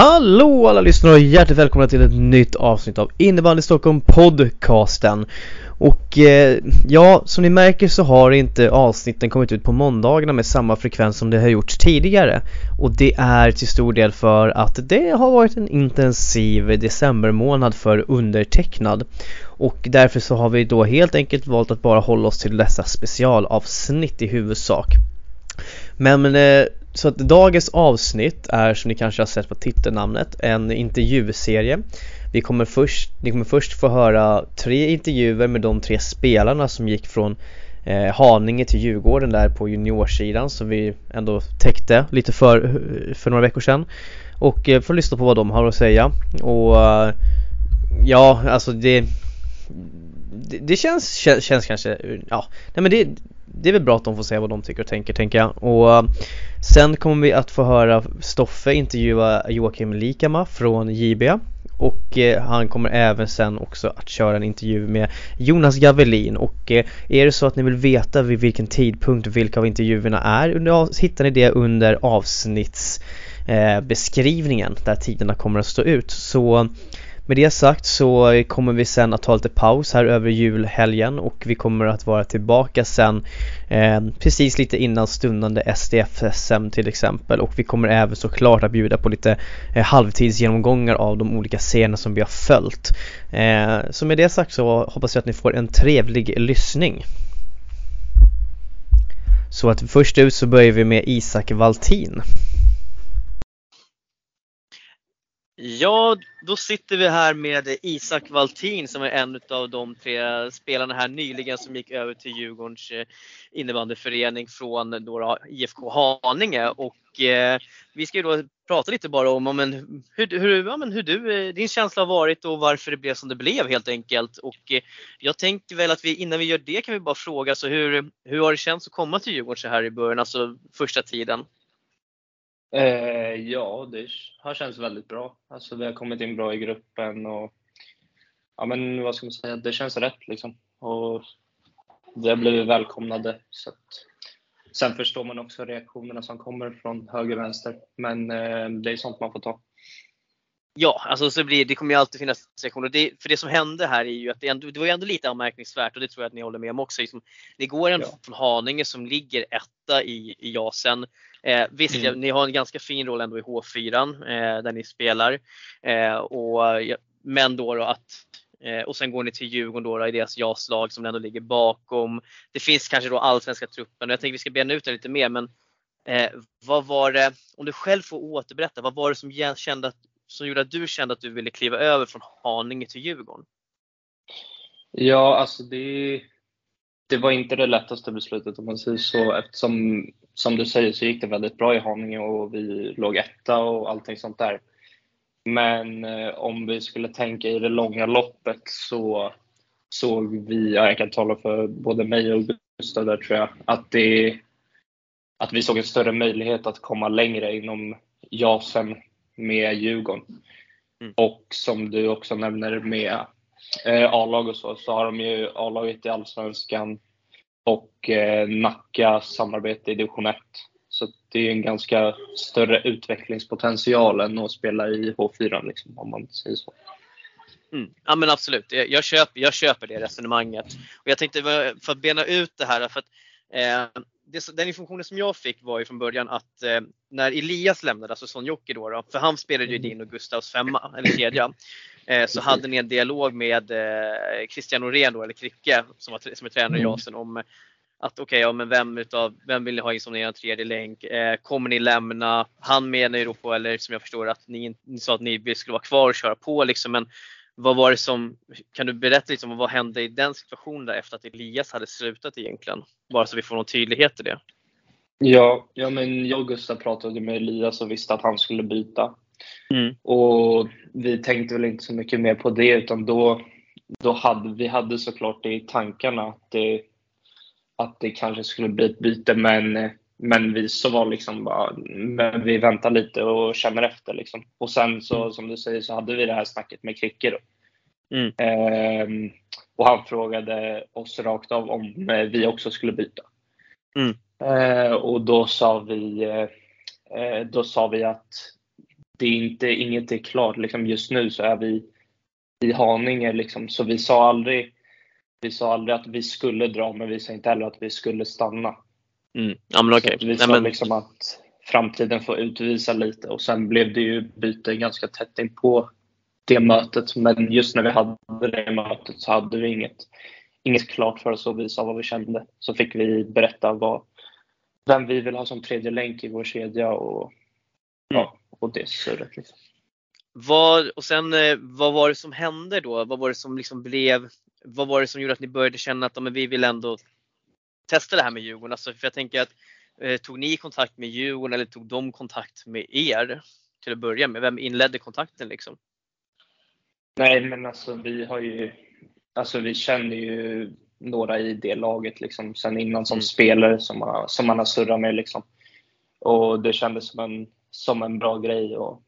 Hallå alla lyssnare och hjärtligt välkomna till ett nytt avsnitt av Innebandy Stockholm podcasten. Och eh, ja, som ni märker så har inte avsnitten kommit ut på måndagarna med samma frekvens som det har gjorts tidigare. Och det är till stor del för att det har varit en intensiv decembermånad för undertecknad. Och därför så har vi då helt enkelt valt att bara hålla oss till dessa specialavsnitt i huvudsak. Men eh, så att dagens avsnitt är som ni kanske har sett på titelnamnet en intervjuserie. Vi kommer först, ni kommer först få höra tre intervjuer med de tre spelarna som gick från eh, Haninge till Djurgården där på juniorsidan som vi ändå täckte lite för, för några veckor sedan. Och eh, få lyssna på vad de har att säga. Och eh, ja alltså det det, det känns, känns, känns kanske, ja, nej men det, det är väl bra att de får säga vad de tycker och tänker tänker jag. Och eh, Sen kommer vi att få höra Stoffe intervjua Joakim Likama från JB och eh, han kommer även sen också att köra en intervju med Jonas Gavelin. Och eh, är det så att ni vill veta vid vilken tidpunkt vilka av intervjuerna är under, hittar ni det under avsnittsbeskrivningen eh, där tiderna kommer att stå ut så med det sagt så kommer vi sen att ta lite paus här över julhelgen och vi kommer att vara tillbaka sen eh, precis lite innan stundande SDF-SM till exempel och vi kommer även såklart att bjuda på lite eh, halvtidsgenomgångar av de olika scener som vi har följt. Eh, så med det sagt så hoppas jag att ni får en trevlig lyssning. Så att först ut så börjar vi med Isak Valtin. Ja, då sitter vi här med Isak Valtin som är en av de tre spelarna här nyligen som gick över till Djurgårdens eh, innebandyförening från då eh, IFK Haninge. Och eh, vi ska ju då prata lite bara om, om en, hur, hur, ja, men hur du, eh, din känsla har varit och varför det blev som det blev helt enkelt. Och eh, jag tänker väl att vi innan vi gör det kan vi bara fråga, så hur, hur har det känts att komma till Djurgården så här i början, alltså första tiden? Eh, ja, det har känts väldigt bra. Alltså, vi har kommit in bra i gruppen och ja, men vad ska man säga, det känns rätt liksom. Och vi har blivit välkomnade. Så att, sen förstår man också reaktionerna som kommer från höger och vänster, men eh, det är sånt man får ta. Ja, alltså så blir, det kommer ju alltid finnas reaktioner. Det, för det som hände här är ju att det, ändå, det var ju ändå lite anmärkningsvärt och det tror jag att ni håller med om också. Liksom, det går en ja. från Haninge som ligger etta i, i JASen Eh, visst, mm. ni har en ganska fin roll ändå i H4 eh, där ni spelar. Eh, och, men då, då att eh, och sen går ni till Djurgården då, då i deras JAS-lag som ändå ligger bakom. Det finns kanske då allsvenska truppen och jag tänker vi ska bena ut det lite mer men eh, vad var det, om du själv får återberätta, vad var det som, kände att, som gjorde att du kände att du ville kliva över från Haninge till Djurgården? Ja, alltså det, det var inte det lättaste beslutet om man säger så eftersom som du säger så gick det väldigt bra i Haninge och vi låg etta och allting sånt där. Men eh, om vi skulle tänka i det långa loppet så såg vi, ja, jag kan tala för både mig och Gustav där tror jag, att, det, att vi såg en större möjlighet att komma längre inom JASen med Djurgården. Mm. Och som du också nämner med eh, A-lag och så, så har de ju A-laget i Allsvenskan och eh, Nacka samarbete i division 1. Så det är en ganska större utvecklingspotential än att spela i H4 liksom, om man säger så. Mm. Ja men absolut, jag, jag, köper, jag köper det resonemanget. Och jag tänkte för att bena ut det här, för att eh, det, den informationen som jag fick var ju från början att eh, när Elias lämnade, alltså Son Jocke då, då, för han spelade ju mm. din och Gustavs femma, eller kedja, eh, så hade ni en dialog med eh, Christian Norén då, eller Kricke, som, var, som är tränare i mm. Jasen om att okej, okay, ja, men vem, utav, vem vill ni ha in som er tredje länk? Eh, kommer ni lämna? Han menar ju då på, eller som jag förstår att ni, ni sa att ni skulle vara kvar och köra på liksom, men vad var det som, kan du berätta lite om vad hände i den situationen där efter att Elias hade slutat egentligen? Bara så vi får någon tydlighet i det. Ja, ja men jag och Gustav pratade med Elias och visste att han skulle byta. Mm. Och vi tänkte väl inte så mycket mer på det utan då, då hade vi hade såklart det i tankarna att det, att det kanske skulle bli ett byte men, men vi så var liksom bara, men vi väntar lite och känner efter liksom. Och sen så mm. som du säger så hade vi det här snacket med Kricke då. Mm. Ehm, och han frågade oss rakt av om vi också skulle byta. Mm. Ehm, och då sa vi, eh, då sa vi att det är inte, inget är klart. Liksom just nu så är vi i Haninge liksom, så vi sa aldrig vi sa aldrig att vi skulle dra, men vi sa inte heller att vi skulle stanna. Mm. Ja, men okay. vi Nej, sa men... liksom att framtiden får utvisa lite och sen blev det ju byte ganska tätt in på det mötet. Men just när vi hade det mötet så hade vi inget, inget klart för oss och vi sa vad vi kände. Så fick vi berätta vad, vem vi vill ha som tredje länk i vår kedja och, mm. ja, och det surret. Liksom. Vad, och sen, eh, vad var det som hände då? Vad var det som liksom blev, vad var det som gjorde att ni började känna att men vi vill ändå testa det här med Djurgården? Alltså, för jag tänker att, eh, tog ni kontakt med Djurgården eller tog de kontakt med er till att börja med? Vem inledde kontakten liksom? Nej, men alltså vi har ju, alltså vi känner ju några i det laget liksom sen innan som mm. spelare som, man, som man har surrat med liksom. Och det kändes som en, som en bra grej och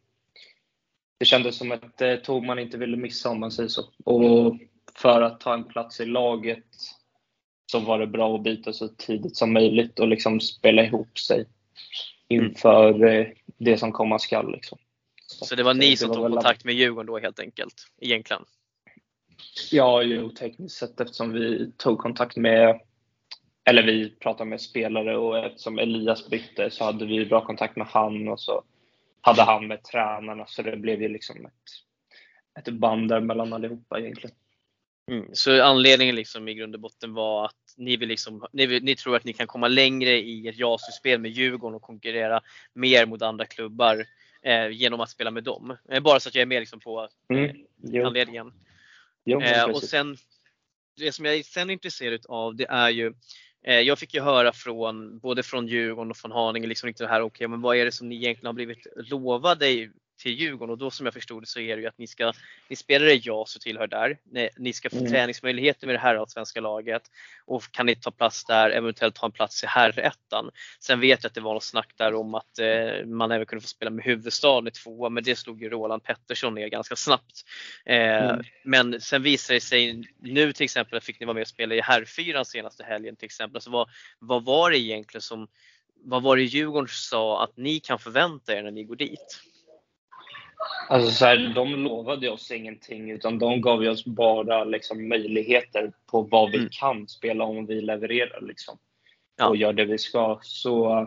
det kändes som ett eh, tåg man inte ville missa om man säger så. Och för att ta en plats i laget så var det bra att byta så tidigt som möjligt och liksom spela ihop sig inför eh, det som komma skall. Liksom. Så det var ni som tog kontakt med Djurgården då helt enkelt, egentligen? Ja, jo, tekniskt sett eftersom vi tog kontakt med, eller vi pratade med spelare och eftersom Elias bytte så hade vi bra kontakt med han och så hade han med tränarna så det blev ju liksom ett, ett band där mellan allihopa egentligen. Mm, så anledningen liksom i grund och botten var att ni, vill liksom, ni, ni tror att ni kan komma längre i ett JASU-spel med Djurgården och konkurrera mer mot andra klubbar eh, genom att spela med dem. Eh, bara så att jag är med liksom på eh, mm, anledningen. Jo, eh, och sen, det som jag är sen intresserad av det är ju eh, jag fick ju höra från både från Djurgården och från Haninge, liksom inte det här, okej okay, men vad är det som ni egentligen har blivit lovade till Djurgården och då som jag förstod det så är det ju att ni ska, ni spelar i JAS och tillhör där. Ni ska få mm. träningsmöjligheter med det här svenska laget och kan ni ta plats där, eventuellt ta en plats i herrettan. Sen vet jag att det var något snack där om att eh, man även kunde få spela med huvudstaden i tvåa men det slog ju Roland Pettersson ner ganska snabbt. Eh, mm. Men sen visade det sig nu till exempel, fick ni vara med och spela i herrfyran senaste helgen till exempel. Alltså vad, vad var det egentligen som vad var det Djurgården sa att ni kan förvänta er när ni går dit? Alltså så här, de lovade oss ingenting utan de gav oss bara liksom, möjligheter på vad vi mm. kan spela om vi levererar liksom. Ja. och gör det vi ska. Så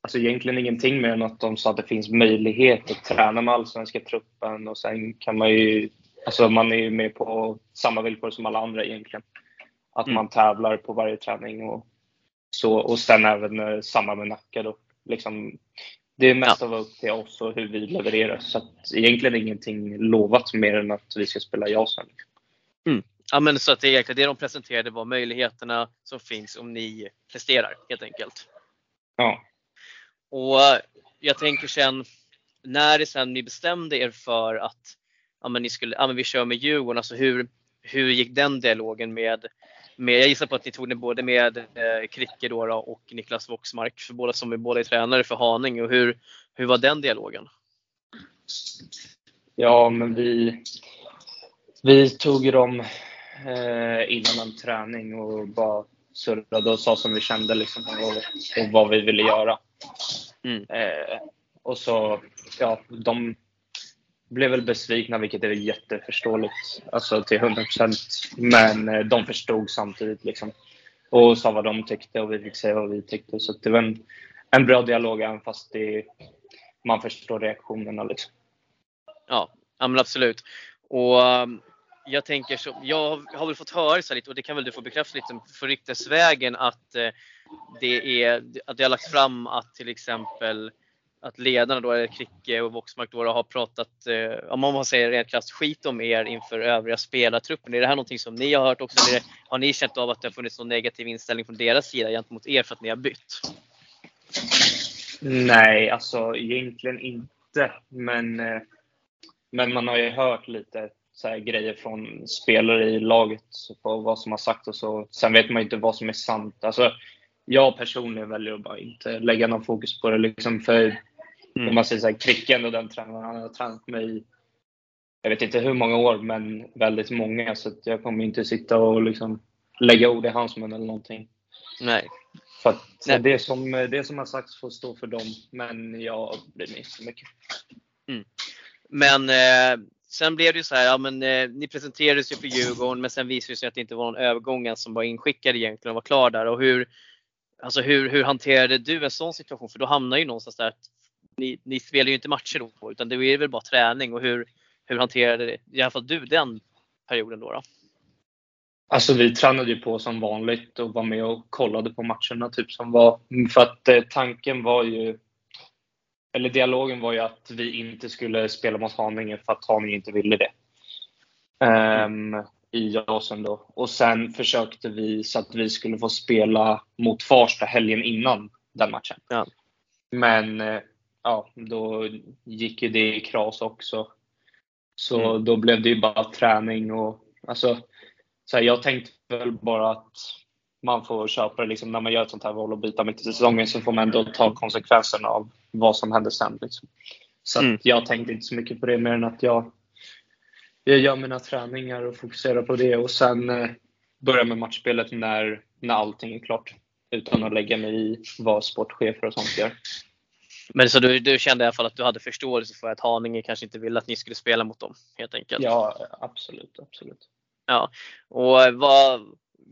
alltså egentligen ingenting mer än att de sa att det finns möjlighet att träna med allsvenska truppen och sen kan man ju, alltså man är ju med på samma villkor som alla andra egentligen. Att mm. man tävlar på varje träning och så och sen även eh, samma med Nacka då. Liksom, det är mest ja. av upp till oss och hur vi levererar. Så att egentligen ingenting lovat mer än att vi ska spela Jasen. Mm. Ja men så att det, egentligen, det de presenterade var möjligheterna som finns om ni presterar helt enkelt. Ja. Och jag tänker sen när det sen ni bestämde er för att ja, men ni skulle, ja, men vi kör med Djurgården, alltså hur, hur gick den dialogen med med, jag gissar på att ni tog det både med eh, Kricke då, då och Niklas Voxmark, för båda som är båda är tränare för Haninge. Och hur, hur var den dialogen? Ja, men vi, vi tog dem eh, innan en träning och bara surrade och sa som vi kände liksom, och, och vad vi ville göra. Mm. Eh, och så, ja, de blev väl besvikna, vilket är jätteförståeligt. Alltså till 100%. Men eh, de förstod samtidigt liksom. Och sa vad de tyckte och vi fick säga vad vi tyckte. Så det var en, en bra dialog även fast det, man förstår reaktionerna liksom. Ja, men absolut. Och um, jag tänker så, jag har väl fått höra så lite och det kan väl du få bekräfta lite för ryktesvägen att eh, det är, att det har lagts fram att till exempel att ledarna då, Kricke och Voxmark då, har pratat, eh, om man säger rent krasst, skit om er inför övriga spelartruppen. Är det här någonting som ni har hört också? Eller har ni känt av att det har funnits någon negativ inställning från deras sida gentemot er för att ni har bytt? Nej, alltså egentligen inte. Men, eh, men man har ju hört lite så grejer från spelare i laget på vad som har sagts och så. Sen vet man ju inte vad som är sant. Alltså, jag personligen väljer att bara inte lägga någon fokus på det. Liksom för mm. Om man säger så här, Kricken och den tränaren, han har tränat mig jag vet inte hur många år, men väldigt många. Så jag kommer inte sitta och liksom lägga ord i hans mun eller någonting. Nej. För att Nej. Det, som, det som har sagts får stå för dem, men jag bryr mig inte så mycket. Mm. Men eh, sen blev det ju så här, ja men eh, ni presenterades ju för Djurgården men sen visade det sig att det inte var någon övergång som var inskickad egentligen och var klar där. Och hur, alltså hur, hur hanterade du en sån situation? För då hamnar ju någonstans där att ni, ni spelar ju inte matcher då utan det är väl bara träning och hur, hur hanterade det, i alla fall du den perioden då? då? Alltså vi tränade ju på som vanligt och var med och kollade på matcherna typ som var. För att eh, tanken var ju, eller dialogen var ju att vi inte skulle spela mot Haninge för att Haninge inte ville det. Um, I Jasen då. Och sen försökte vi så att vi skulle få spela mot Farsta helgen innan den matchen. Ja. Men eh, ja, då gick ju det i kras också. Så Mm. då blev det ju bara träning och alltså så här, jag tänkte väl bara att man får köpa det liksom, när man gör ett sånt här val och byta mitt i säsongen så får man ändå ta konsekvenserna av vad som händer sen. Liksom. Så Mm. jag tänkte inte så mycket på det mer än att jag, jag gör mina träningar och fokuserar på det och sen eh, börjar med matchspelet när, när allting är klart. Utan att lägga mig i vad sportchefer och sånt gör. Men så du, du kände i alla fall att du hade förståelse för att Haninge kanske inte ville att ni skulle spela mot dem helt enkelt? Ja, absolut. absolut. Och eh, vad,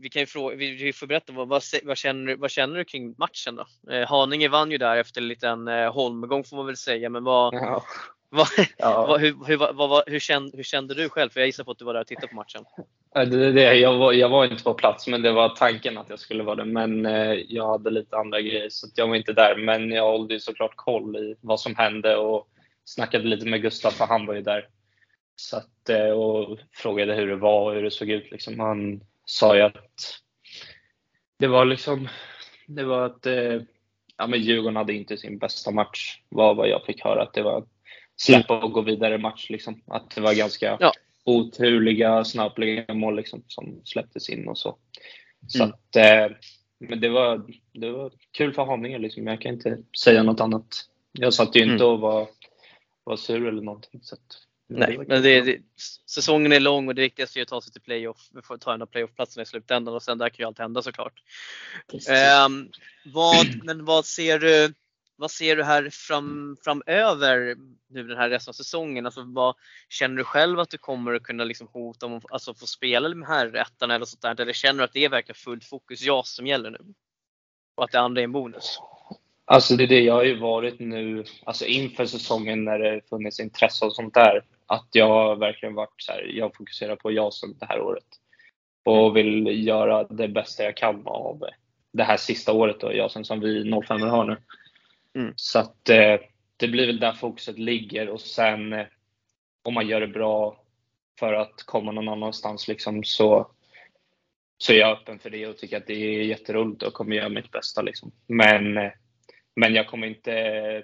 vi kan ju fråga, vi, får berätta, vad, vad, vad, känner, du- vad känner du kring matchen då? Eh, Haninge vann ju där efter en liten eh, holmgång får man väl säga, men vad, Ja. Vad, Ja. vad, hur, hur, vad, vad, hur, kände, hur kände du själv? För jag gissar på att du var där och tittade på matchen. Det, det, jag, var, jag var inte på plats, men det var tanken att jag skulle vara det. Men eh, jag hade lite andra grejer, så jag var inte där. Men jag hållde ju såklart koll i vad som hände och snackade lite med Gustav, för han var ju där. Så att, eh, och frågade hur det var och hur det såg ut. Liksom. Han sa ju att det var liksom, det var att eh, ja, men Djurgården hade inte sin bästa match, var vad jag fick höra. Att det var släppa och gå vidare match. Liksom. Att det var ganska Ja. oturliga, snabbliga mål liksom, som släpptes in och så. Så Mm. att, eh, men det var, det var kul för Haninge liksom. Jag kan inte säga något annat. Jag satt ju inte Mm. och var, var sur eller någonting. Så att, Nej, men det, det, säsongen är lång och det viktigaste är att ta sig till playoff. Vi får ta en av playoffplatserna i slutändan och sen där kan ju allt hända såklart. Ehm, vad, men vad ser du, vad ser du här fram, framöver nu den här resten av säsongen? Alltså, vad, känner du själv att du kommer att kunna liksom hota om att alltså, få spela med här ettan eller sånt där? Eller känner du att det är verkligen fullt fokus JAS som gäller nu? Och att det andra är en bonus? Alltså det är det jag har ju varit nu, alltså inför säsongen när det funnits intresse och sånt där. Att jag verkligen varit så här, jag fokuserar på JASen det här året. Och vill göra det bästa jag kan av det här sista året då, JASen som vi 05 har nu. Mm. Så att eh, det blir väl där fokuset ligger och sen eh, om man gör det bra för att komma någon annanstans liksom så, så är jag öppen för det och tycker att det är jätteroligt och kommer göra mitt bästa liksom. Men eh, men jag kommer inte eh,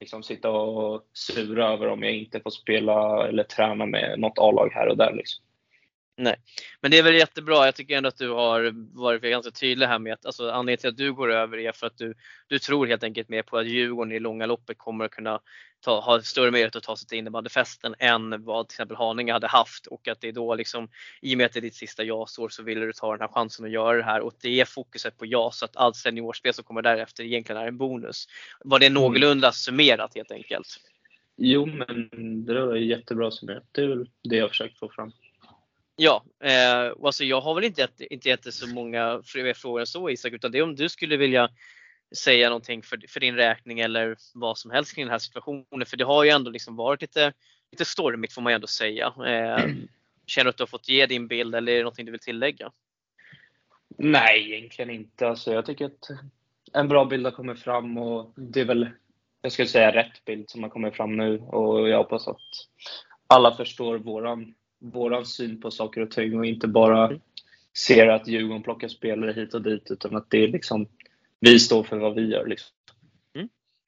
liksom sitta och sura över om jag inte får spela eller träna med något A-lag här och där. Liksom. Men det är väl jättebra. Jag tycker ändå att du har varit ganska tydlig här med att alltså, anledningen till att du går över är för att du, du tror helt enkelt mer på att Djurgården i långa loppet kommer att kunna ta, ha större möjlighet att ta sig till innebandyfesten än vad till exempel Haninge hade haft och att det är då liksom i och med att det är ditt sista JAS-år så ville du ta den här chansen att göra det här och det är fokuset på JAS så att allt seniorspel som kommer därefter egentligen är en bonus. Var det någorlunda summerat helt enkelt? Jo, men det var jättebra summerat. Det är väl det jag försökt få fram. Ja, eh, alltså jag har väl inte gett, inte gett så många fler frågor än så Isak, utan det är om du skulle vilja säga någonting för, för din räkning eller vad som helst kring den här situationen. För det har ju ändå liksom varit lite, lite stormigt får man ju ändå säga. Eh, känner du att du har fått ge din bild eller är det någonting du vill tillägga? Nej, egentligen inte. Alltså, jag tycker att en bra bild har kommit fram och det är väl, jag skulle säga rätt bild som har kommit fram nu och jag hoppas att alla förstår våran, våran syn på saker och ting och inte bara ser att Djurgården plockar spelare hit och dit utan att det är liksom, vi står för vad vi gör. Liksom.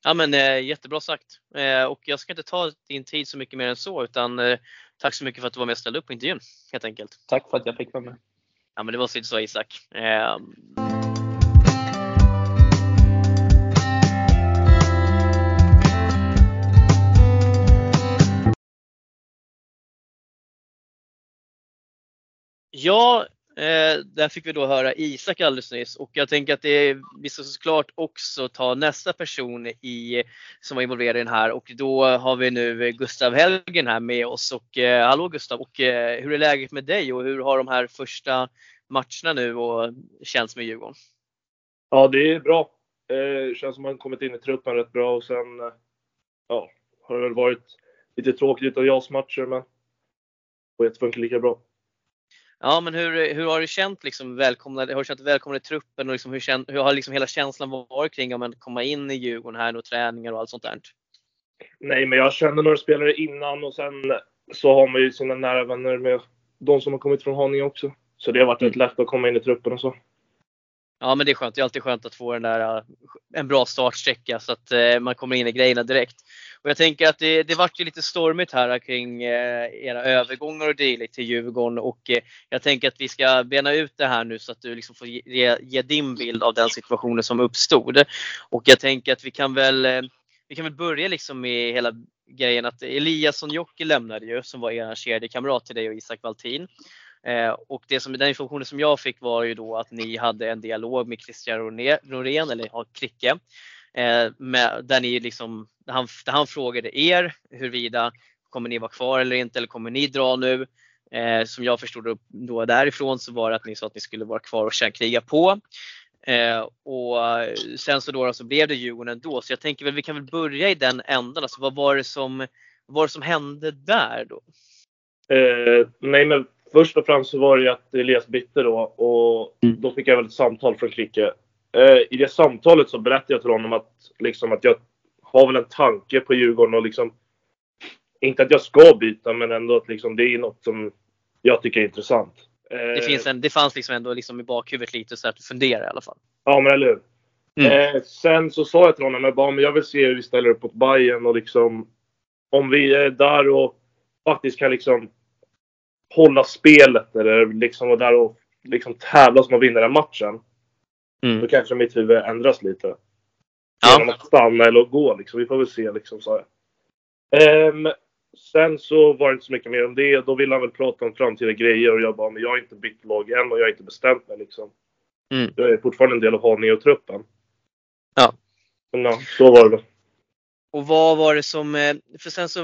Ja men eh, jättebra sagt. Eh, och jag ska inte ta din tid så mycket mer än så utan eh, tack så mycket för att du var med och ställde upp på intervjun helt enkelt. Tack för att jag fick vara med. Ja men det var så Isak. Ja, Eh, där fick vi då höra Isak alldeles nyss och jag tänker att det vi ska såklart också ta nästa person i, som var involverad i den här och då har vi nu Gustav Helgen här med oss. Och, eh, hallå Gustav! Och, eh, hur är läget med dig och hur har de här första matcherna nu och känns med Djurgården? Ja, det är bra. Det känns som man kommit in i truppen rätt bra och sen eh, ja, har det väl varit lite tråkigt av JAS-matcher men det funkar lika bra. Ja, men hur, hur har du känt liksom välkomna, har du känt välkomna i truppen och liksom hur, känt, hur har liksom hela känslan varit kring att komma in i Djurgården här och träningar och allt sånt där? Nej, men jag kände några spelare innan och sen så har man ju sina nära vänner med de som har kommit från Haninge också. Så det har varit rätt lätt att komma in i truppen och så. Ja men det är skönt. Det är alltid skönt att få den där, äh, en bra startsträcka så att eh, man kommer in i grejerna direkt. Och jag tänker att det, det vart ju lite stormigt här kring eh, era övergångar och dylikt till Djurgården och eh, jag tänker att vi ska bena ut det här nu så att du liksom får ge, ge, din bild av den situationen som uppstod. Och jag tänker att vi kan väl, vi kan väl börja liksom med hela grejen att Eliasson Jocke lämnade ju som var er kedjekamrat till dig och Isak Valtin. Eh, och det som, den informationen som jag fick var ju då att ni hade en dialog med Christian Norén, eller ja, Kricke, eh, med, där, ni liksom, där, han, där han frågade er huruvida kommer ni vara kvar eller inte eller kommer ni dra nu? Eh, som jag förstod då, därifrån så var det att ni sa att ni skulle vara kvar och kriga på. Eh, och sen så då, så blev det Djurgården ändå. Så jag tänker väl vi kan väl börja i den änden. Alltså, vad var det som, vad var det som hände där då? Eh, nej men först och främst så var det ju att Elias bytte då och mm. då fick jag väl ett samtal från Kricke. Eh, I det samtalet så berättade jag till honom att, liksom, att jag har väl en tanke på Djurgården och liksom inte att jag ska byta men ändå att liksom, det är något som jag tycker är intressant. Eh, det, finns en, det fanns liksom ändå liksom i bakhuvudet lite så att du funderar i alla fall. Ja men eller hur. Mm. Eh, sen så sa jag till honom, jag, bara, men jag vill se hur vi ställer upp mot Bayern och liksom om vi är där och faktiskt kan liksom hålla spelet eller liksom vara där och liksom tävla som att vinna den matchen. Mm. Då kanske mitt huvud ändras lite. Ja. Genom att stanna eller att gå liksom. Vi får väl se liksom, jag. Um, sen så var det inte så mycket mer om det. Då ville han väl prata om framtida grejer och jag bara, men jag har inte bytt lag än och jag har inte bestämt mig liksom. Mm. Jag är fortfarande en del av Haninge och truppen. Ja. Men ja, så var det. Och vad var det som, eh, för sen så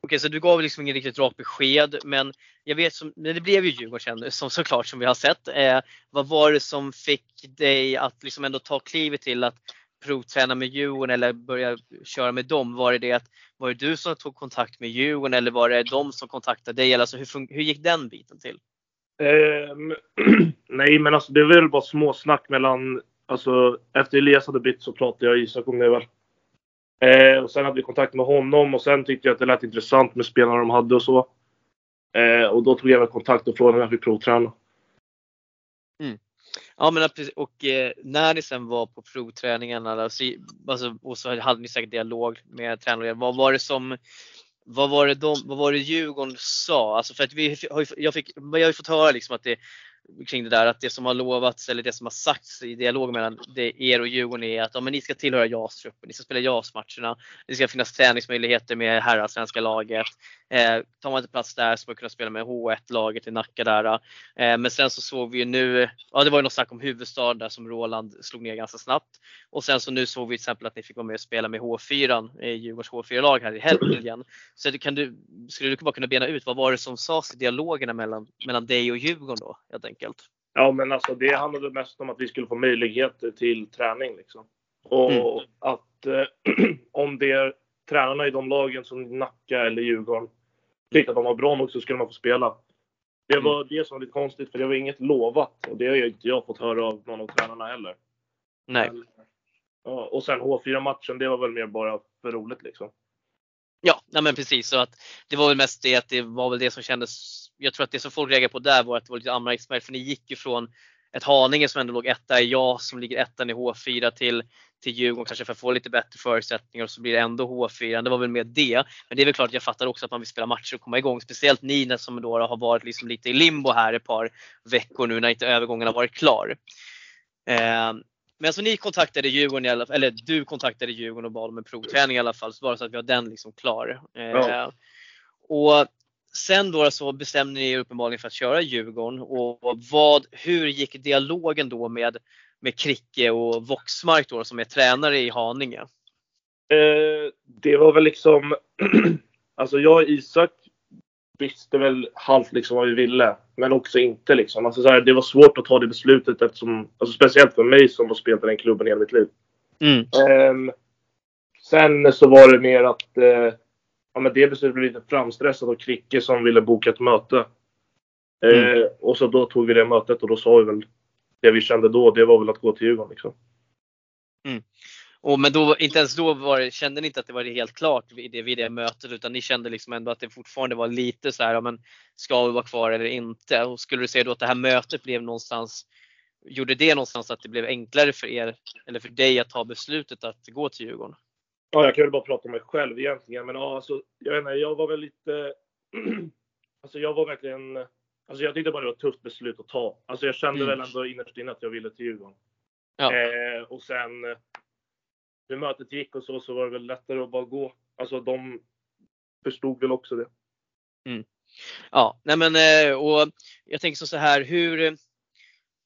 Okej, så du gav liksom ingen riktigt rakt besked, men jag vet som, men det blev ju Djurgården som såklart som vi har sett. Eh, vad var det som fick dig att liksom ändå ta klivet till att provträna med Djurgården eller börja köra med dem? Var det, det att, var det du som tog kontakt med Djurgården eller var det de som kontaktade dig? Alltså, hur, hur gick den biten till? Eh, nej, men alltså det var väl bara småsnack mellan, alltså efter Elias hade bytt så pratade jag och Isak om det var Eh, och sen hade vi kontakt med honom och sen tyckte jag att det lät intressant med spelarna de hade och så. Eh, och då tog jag väl kontakt och frågade om jag fick provträna. Mm. Ja men och eh, när ni sen var på provträningarna alltså, alltså, och så hade ni säkert dialog med tränaren. Vad var det som vad var det, de, vad var det Djurgården sa? Alltså för att vi, jag, fick, jag har ju fått höra liksom att det, kring det där att det som har lovats eller det som har sagts i dialog mellan er och Djurgården är att ja, men ni ska tillhöra JAS-truppen, ni ska spela JAS-matcherna, det ska finnas träningsmöjligheter med herrasvenska laget. Eh, tar man inte plats där så ska man kunna spela med H1-laget i Nacka där. Eh, men sen så såg vi ju nu, ja det var ju något snack om huvudstad där som Roland slog ner ganska snabbt. Och sen så nu såg vi till exempel att ni fick vara med och spela med H4, eh, Djurgårdens H4-lag här i helgen. Så kan du, skulle du bara kunna bena ut, vad var det som sades i dialogerna mellan, mellan dig och Djurgården då helt enkelt? Ja men alltså det handlade mest om att vi skulle få möjligheter till träning liksom. Och mm. att eh, om det är tränarna i de lagen som Nacka eller Djurgården tyckte att de var bra nog så skulle man få spela. Det mm. var mm. det som var lite konstigt för det var inget lovat och det har ju inte jag fått höra av någon av tränarna heller. Nej. ja, och sen H4-matchen, det var väl mer bara för roligt liksom. Nej men precis. Så att det var väl mest det att det var väl det som kändes. Jag tror att det som folk reagerade på där var att det var lite anmärkningsvärt för ni gick ju från ett Haninge som ändå låg etta i JAS som ligger ettan i H4 till, till Djurgården kanske för att få lite bättre förutsättningar och så blir det ändå H4. Det var väl med det. Men det är väl klart att jag fattar också att man vill spela matcher och komma igång. Speciellt ni som då har varit liksom lite i limbo här ett par veckor nu när inte övergången har varit klar. Eh, men alltså ni kontaktade Djurgården, i alla, eller du kontaktade Djurgården och bad om en provträning i alla fall. Så bara så att vi har den liksom klar. Eh, ja. Och sen då så bestämde ni er uppenbarligen för att köra Djurgården och vad, hur gick dialogen då med, med Kricke och Voxmark då som är tränare i Haninge? Eh, det var väl liksom, alltså jag och Isak visste väl halvt liksom vad vi ville, men också inte liksom. Alltså så här, det var svårt att ta det beslutet eftersom, alltså speciellt för mig som har spelat i den klubben hela mitt liv. Mm. Eh, sen så var det mer att eh, ja, men det beslutet blev lite framstressat av Kricke som ville boka ett möte. Eh, Mm. Och så då tog vi det mötet och då sa vi väl det vi kände då, det var väl att gå till Djurgården liksom. Och, men då, inte ens då var det, kände ni inte att det var helt klart vid det, vid det mötet utan ni kände liksom ändå att det fortfarande var lite så här, ja, men ska vi vara kvar eller inte? Och skulle du säga då att det här mötet blev någonstans, gjorde det någonstans att det blev enklare för er eller för dig att ta beslutet att gå till Djurgården? Ja, jag kan väl bara prata om mig själv egentligen. Men ja, alltså, jag inte, jag var väl lite... alltså jag var verkligen... Alltså jag tyckte bara det var ett tufft beslut att ta. Alltså jag kände Mm. väl ändå innerst inne att jag ville till Djurgården. Ja. Eh, och sen hur mötet gick och så, så var det väl lättare att bara gå. Alltså de förstod väl också det. Ja, nej men eh, och jag tänker så här, hur,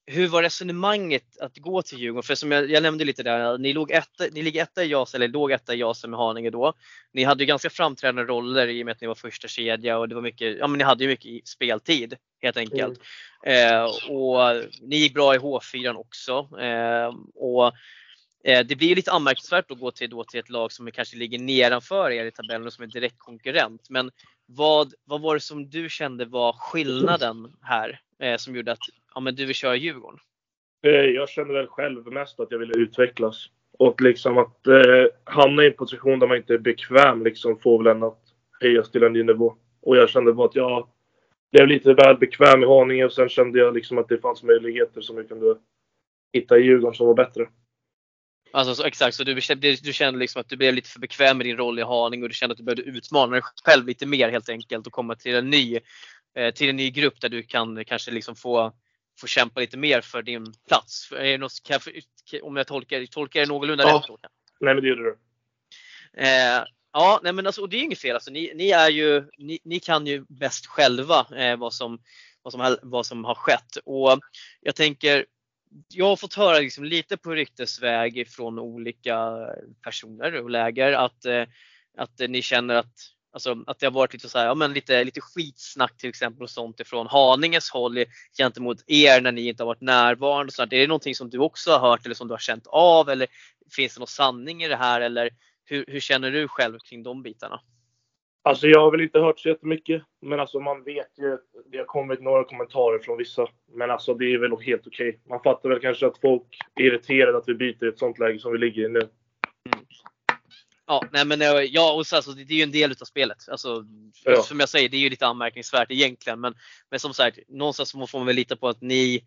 hur var resonemanget att gå till Djurgården? För som jag, jag nämnde lite där, ni, låg etta, ni ligger etta i JAS, eller låg etta i JAS med Haninge då. Ni hade ju ganska framträdande roller i och med att ni var första kedja och det var mycket, ja men ni hade ju mycket speltid helt enkelt. Eh, och ni gick bra i H4 också. Eh, och Eh, det blir ju lite anmärkningsvärt att gå till, då till ett lag som kanske ligger nedanför er i tabellen och som är direkt konkurrent. Men vad, vad var det som du kände var skillnaden här eh, som gjorde att ja, men du vill köra Djurgården? Eh, jag kände väl själv mest att jag ville utvecklas. Och liksom att eh, hamna i en position där man inte är bekväm liksom får väl en att höjas till en ny nivå. Och jag kände bara att jag blev lite väl bekväm i Haninge och sen kände jag liksom att det fanns möjligheter som jag kunde hitta i Djurgården som var bättre. Alltså så, exakt, så du, du, kände liksom att du blev lite för bekväm med din roll i Haninge och du kände att du behövde utmana dig själv lite mer helt enkelt och komma till en ny, eh, till en ny grupp där du kan kanske liksom få, få kämpa lite mer för din plats. Är det något, jag, om jag tolkar, tolkar det någorlunda Ja. rätt? Då? Nej men det gjorde du. Eh, ja, nej men alltså, och det är inget fel. Alltså, ni, ni, är ju, ni, ni kan ju bäst själva eh, vad, som, vad, som vad som har skett. Och jag tänker, jag har fått höra liksom lite på ryktesväg från olika personer och läger att, eh, att ni känner att, alltså, att det har varit lite, så här, ja, men lite, lite skitsnack till exempel och sånt ifrån Haninges håll gentemot er när ni inte har varit närvarande. Och sånt. Är det någonting som du också har hört eller som du har känt av? Eller finns det någon sanning i det här? Eller hur, hur känner du själv kring de bitarna? Alltså jag har väl inte hört så jättemycket. Men alltså man vet ju. Det har kommit några kommentarer från vissa. Men alltså det är väl helt okej. Man fattar väl kanske att folk är irriterade att vi byter i ett sånt läge som vi ligger i nu. Ja, nej men eh, ja, och så, alltså, det är ju en del utav spelet. Alltså, Ja. Som jag säger, det är ju lite anmärkningsvärt egentligen. Men, men som sagt, någonstans så får man väl lita på att ni,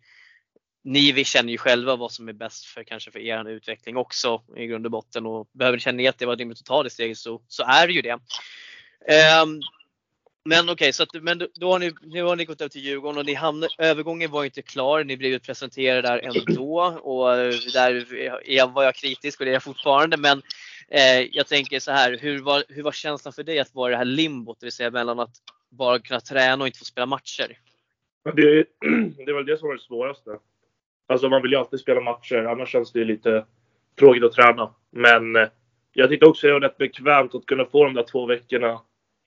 ni vi känner ju själva vad som är bäst för kanske för er utveckling också i grund och botten. Och behöver känna ni att det var rimligt att ta det steget så, så är det ju det. Um, men okej, så att, men då, har ni, nu har ni gått över till Djurgården och ni hamnade, övergången var inte klar. Ni blev ju presenterade där ändå och eh, där är, var jag kritisk och det är jag fortfarande. Men eh, jag tänker så här, hur var, hur var känslan för dig att vara i det här limbot? Det vill säga mellan att bara kunna träna och inte få spela matcher. Det, det är väl det som är det svåraste. Alltså man vill ju alltid spela matcher, annars känns det ju lite tråkigt att träna. Men eh, jag tyckte också det var rätt bekvämt att kunna få de där två veckorna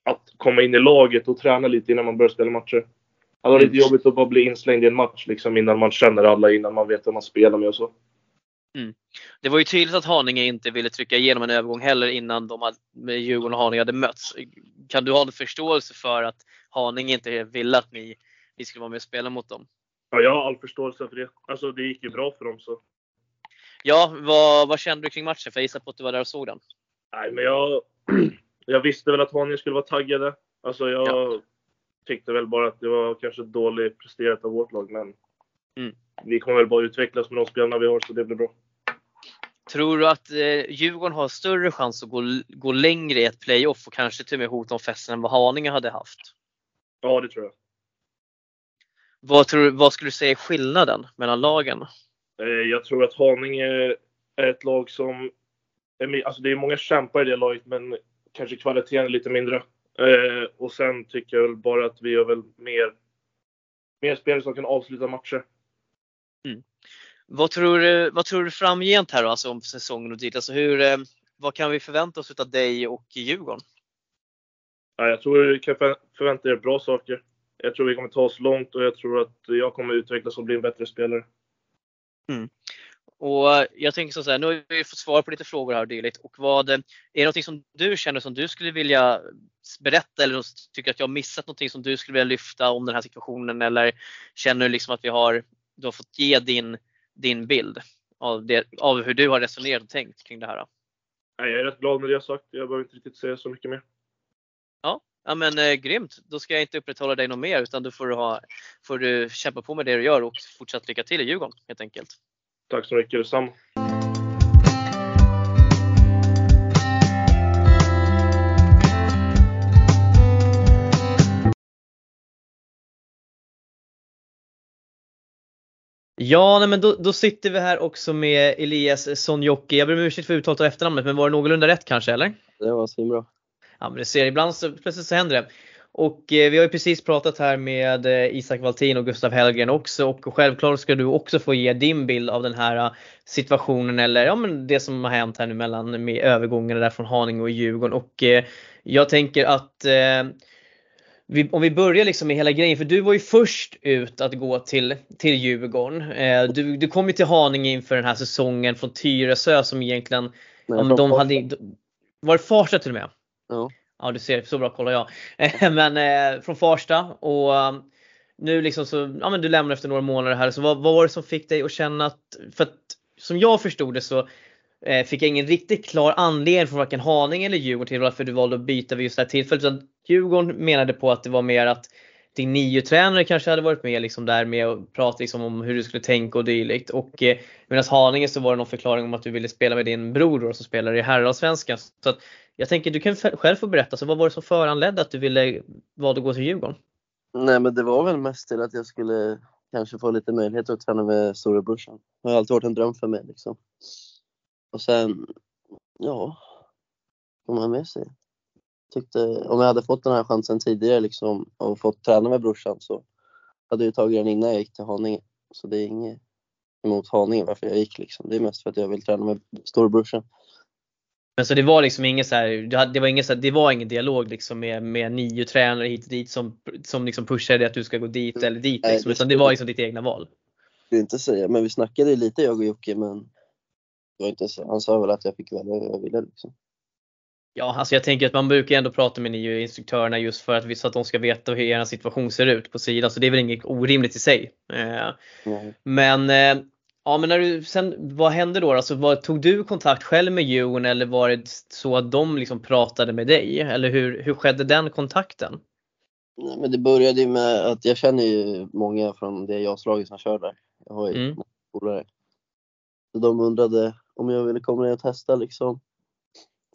att komma in i laget och träna lite innan man börjar spela matcher. Det var lite Mm. jobbigt att bara bli inslängd i en match liksom innan man känner alla, innan man vet vem man spelar med och så. Det var ju tydligt att Haninge inte ville trycka igenom en övergång heller innan de hade, Djurgården och Haninge hade mötts. Kan du ha en förståelse för att Haninge inte ville att ni, ni skulle vara med och spela mot dem? Ja, jag har all förståelse för det. Alltså det gick ju bra för dem så. Ja, vad, vad kände du kring matchen? För jag gissar på att du var där och såg den. Nej, men jag, jag visste väl att Haninge skulle vara taggade. Alltså jag Ja. tyckte väl bara att det var kanske dåligt presterat av vårt lag. Men Mm. vi kommer väl bara utvecklas med de spelarna vi har så det blir bra. Tror du att eh, Djurgården har större chans att gå, gå längre i ett playoff och kanske till och med hota om festen än vad Haninge hade haft? Ja, det tror jag. Vad, tror, vad skulle du säga är skillnaden mellan lagen? Eh, Jag tror att Haninge är ett lag som... Alltså det är många kämpar i det laget men kanske kvaliteten är lite mindre. Eh, och sen tycker jag väl bara att vi har väl mer, mer spelare som kan avsluta matcher. Vad tror du, vad tror du framgent här då, alltså om säsongen och dit? Alltså hur, eh, vad kan vi förvänta oss av dig och Djurgården? Ja, jag tror vi kan för- förvänta er bra saker. Jag tror vi kommer ta oss långt och jag tror att jag kommer utvecklas och bli en bättre spelare. Och eh, jag tänker så här, nu har vi fått svar på lite frågor här och dylikt. Och vad, eh, är det någonting som du känner som du skulle vilja berätta eller tycker att jag har missat någonting som du skulle vilja lyfta om den här situationen? Eller känner du liksom att vi har, du har fått ge din, din bild av, det, av hur du har resonerat och tänkt kring det här? Nej, jag är rätt glad med det jag sagt. Jag behöver inte riktigt säga så mycket mer. Ja men eh, grymt, då ska jag inte upprätthålla dig något mer utan då får du, ha, får du kämpa på med det du gör och fortsatt lycka till i Djurgården helt enkelt. Tack så mycket, detsamma. Ja, nej, men då, då sitter vi här också med Elias Sonjoki. Jag ber om ursäkt för uttalet av efternamnet, men var det någorlunda rätt kanske eller? Det var svinbra. Ja, men det ser ibland så plötsligt så händer det. Och eh, vi har ju precis pratat här med eh, Isak Valtin och Gustav Hellgren också och självklart ska du också få ge din bild av den här eh, situationen eller ja men det som har hänt här nu mellan med övergångarna där från Haninge och Djurgården och eh, jag tänker att eh, vi, om vi börjar liksom med hela grejen, för du var ju först ut att gå till, till Djurgården. Eh, du, du kom ju till Haninge inför den här säsongen från Tyresö som egentligen, om de hade, var det Farsta till och med? Ja. Ja du ser, så bra kollar jag. Men eh, från Farsta och um, nu liksom så, ja men du lämnar efter några månader här. Så vad, vad var det som fick dig att känna att, för att som jag förstod det så eh, fick jag ingen riktigt klar anledning från varken Haninge eller Djurgården till varför du valde att byta vid just det här tillfället. Utan Djurgården menade på att det var mer att din nio-tränare kanske hade varit med liksom där med och pratat liksom om hur du skulle tänka och dylikt. Och eh, medan Haninge så var det någon förklaring om att du ville spela med din bror då, som spelar i herrallsvenskan. Så att jag tänker du kan själv få berätta, så vad var det som föranledde att du ville vad att gå till Djurgården? Nej men det var väl mest till att jag skulle kanske få lite möjlighet att träna med storebrorsan. Det har alltid varit en dröm för mig liksom. Och sen, ja, vad man med sig. Tyckte, om jag hade fått den här chansen tidigare liksom och fått träna med brorsan så hade jag tagit den innan jag gick till Haninge. Så det är inget emot Haninge varför jag gick liksom. Det är mest för att jag vill träna med storebrorsan. Men så det var liksom ingen så här, det var ingen, så här, det var ingen dialog liksom med, med nio tränare hit och dit som, som liksom pushade dig att du ska gå dit eller dit Nej, liksom, det utan det var liksom ditt egna val. Jag vill inte säga, men vi snackade lite jag och Jocke men det var inte så, han sa väl att jag fick välja vad jag ville liksom. Ja, alltså jag tänker att man brukar ändå prata med nio instruktörerna just för att, vi- så att de ska veta hur er situation ser ut på sidan. Så det är väl inget orimligt i sig. Nej. Men, eh, ja men när du, sen, vad hände då? Alltså, vad, tog du kontakt själv med Djurgården eller var det så att de liksom pratade med dig? Eller hur, hur skedde den kontakten? Nej, men det började ju med att jag känner ju många från det JAS-laget som kör där. Jag har ju Mm. många polare. Så de undrade om jag ville komma ner och testa liksom.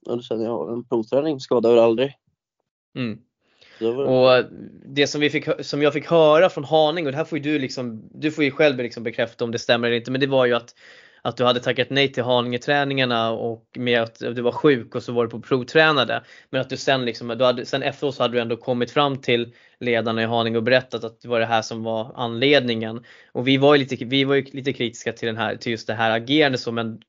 Och då kände jag, en provträning skadar väl aldrig. Mm. Det Och det som, vi fick, som jag fick höra från Haninge, och det här får ju du liksom, du får ju själv liksom bekräfta om det stämmer eller inte, men det var ju att, att du hade tackat nej till Haninge-träningarna och med att du var sjuk och så var du på provtränade. Men att du sen liksom, du hade, sen efteråt så hade du ändå kommit fram till ledarna i Haninge och berättat att det var det här som var anledningen. Och vi var ju lite, vi var ju lite kritiska till, den här, till just det här agerandet så, men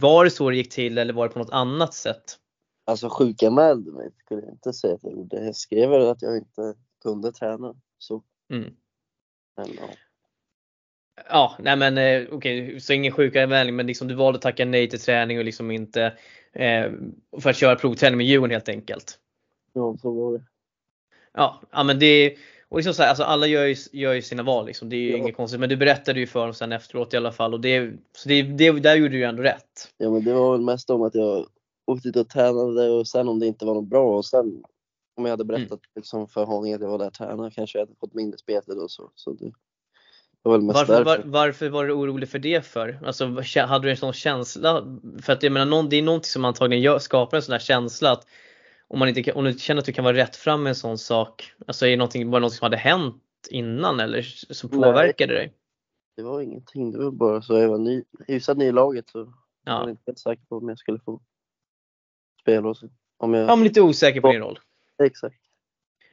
var det så det gick till eller var det på något annat sätt? Alltså sjukanmälde mig skulle jag inte säga att jag gjorde. Jag skrev väl att jag inte kunde träna. Så, Mm. men, ja. Ja, nej men eh, okej, så ingen sjukanmälning men liksom du valde att tacka nej till träning och liksom inte eh, för att köra provträning med Djurgården helt enkelt. ja, så var det. Ja, ja men det och liksom så här, alltså alla gör ju, gör ju sina val liksom. Det är ju Ja. inget konstigt. Men du berättade ju för dem sen efteråt i alla fall och det, så det, det, där gjorde du ju ändå rätt. Ja men det var väl mest om att jag åkte dit och tränade och sen om det inte var något bra och sen om jag hade berättat liksom för Haninge att jag var där och tränade kanske jag hade fått mindre speltid och så. så det, var Varför, var, varför var du orolig för det för? Alltså hade du en sån känsla? För att jag menar, någon, det är någonting som antagligen gör, skapar en sån här känsla att om, man inte, om du känner att du kan vara rätt fram med en sån sak, alltså är det någonting, var det någonting som hade hänt innan eller som Nej. påverkade dig? Det var ingenting, det var bara så jag var ny, hyfsat ny i laget så jag var Ja. inte helt säker på om jag skulle få spela och så. Om jag, ja, men lite osäker på din roll. Exakt.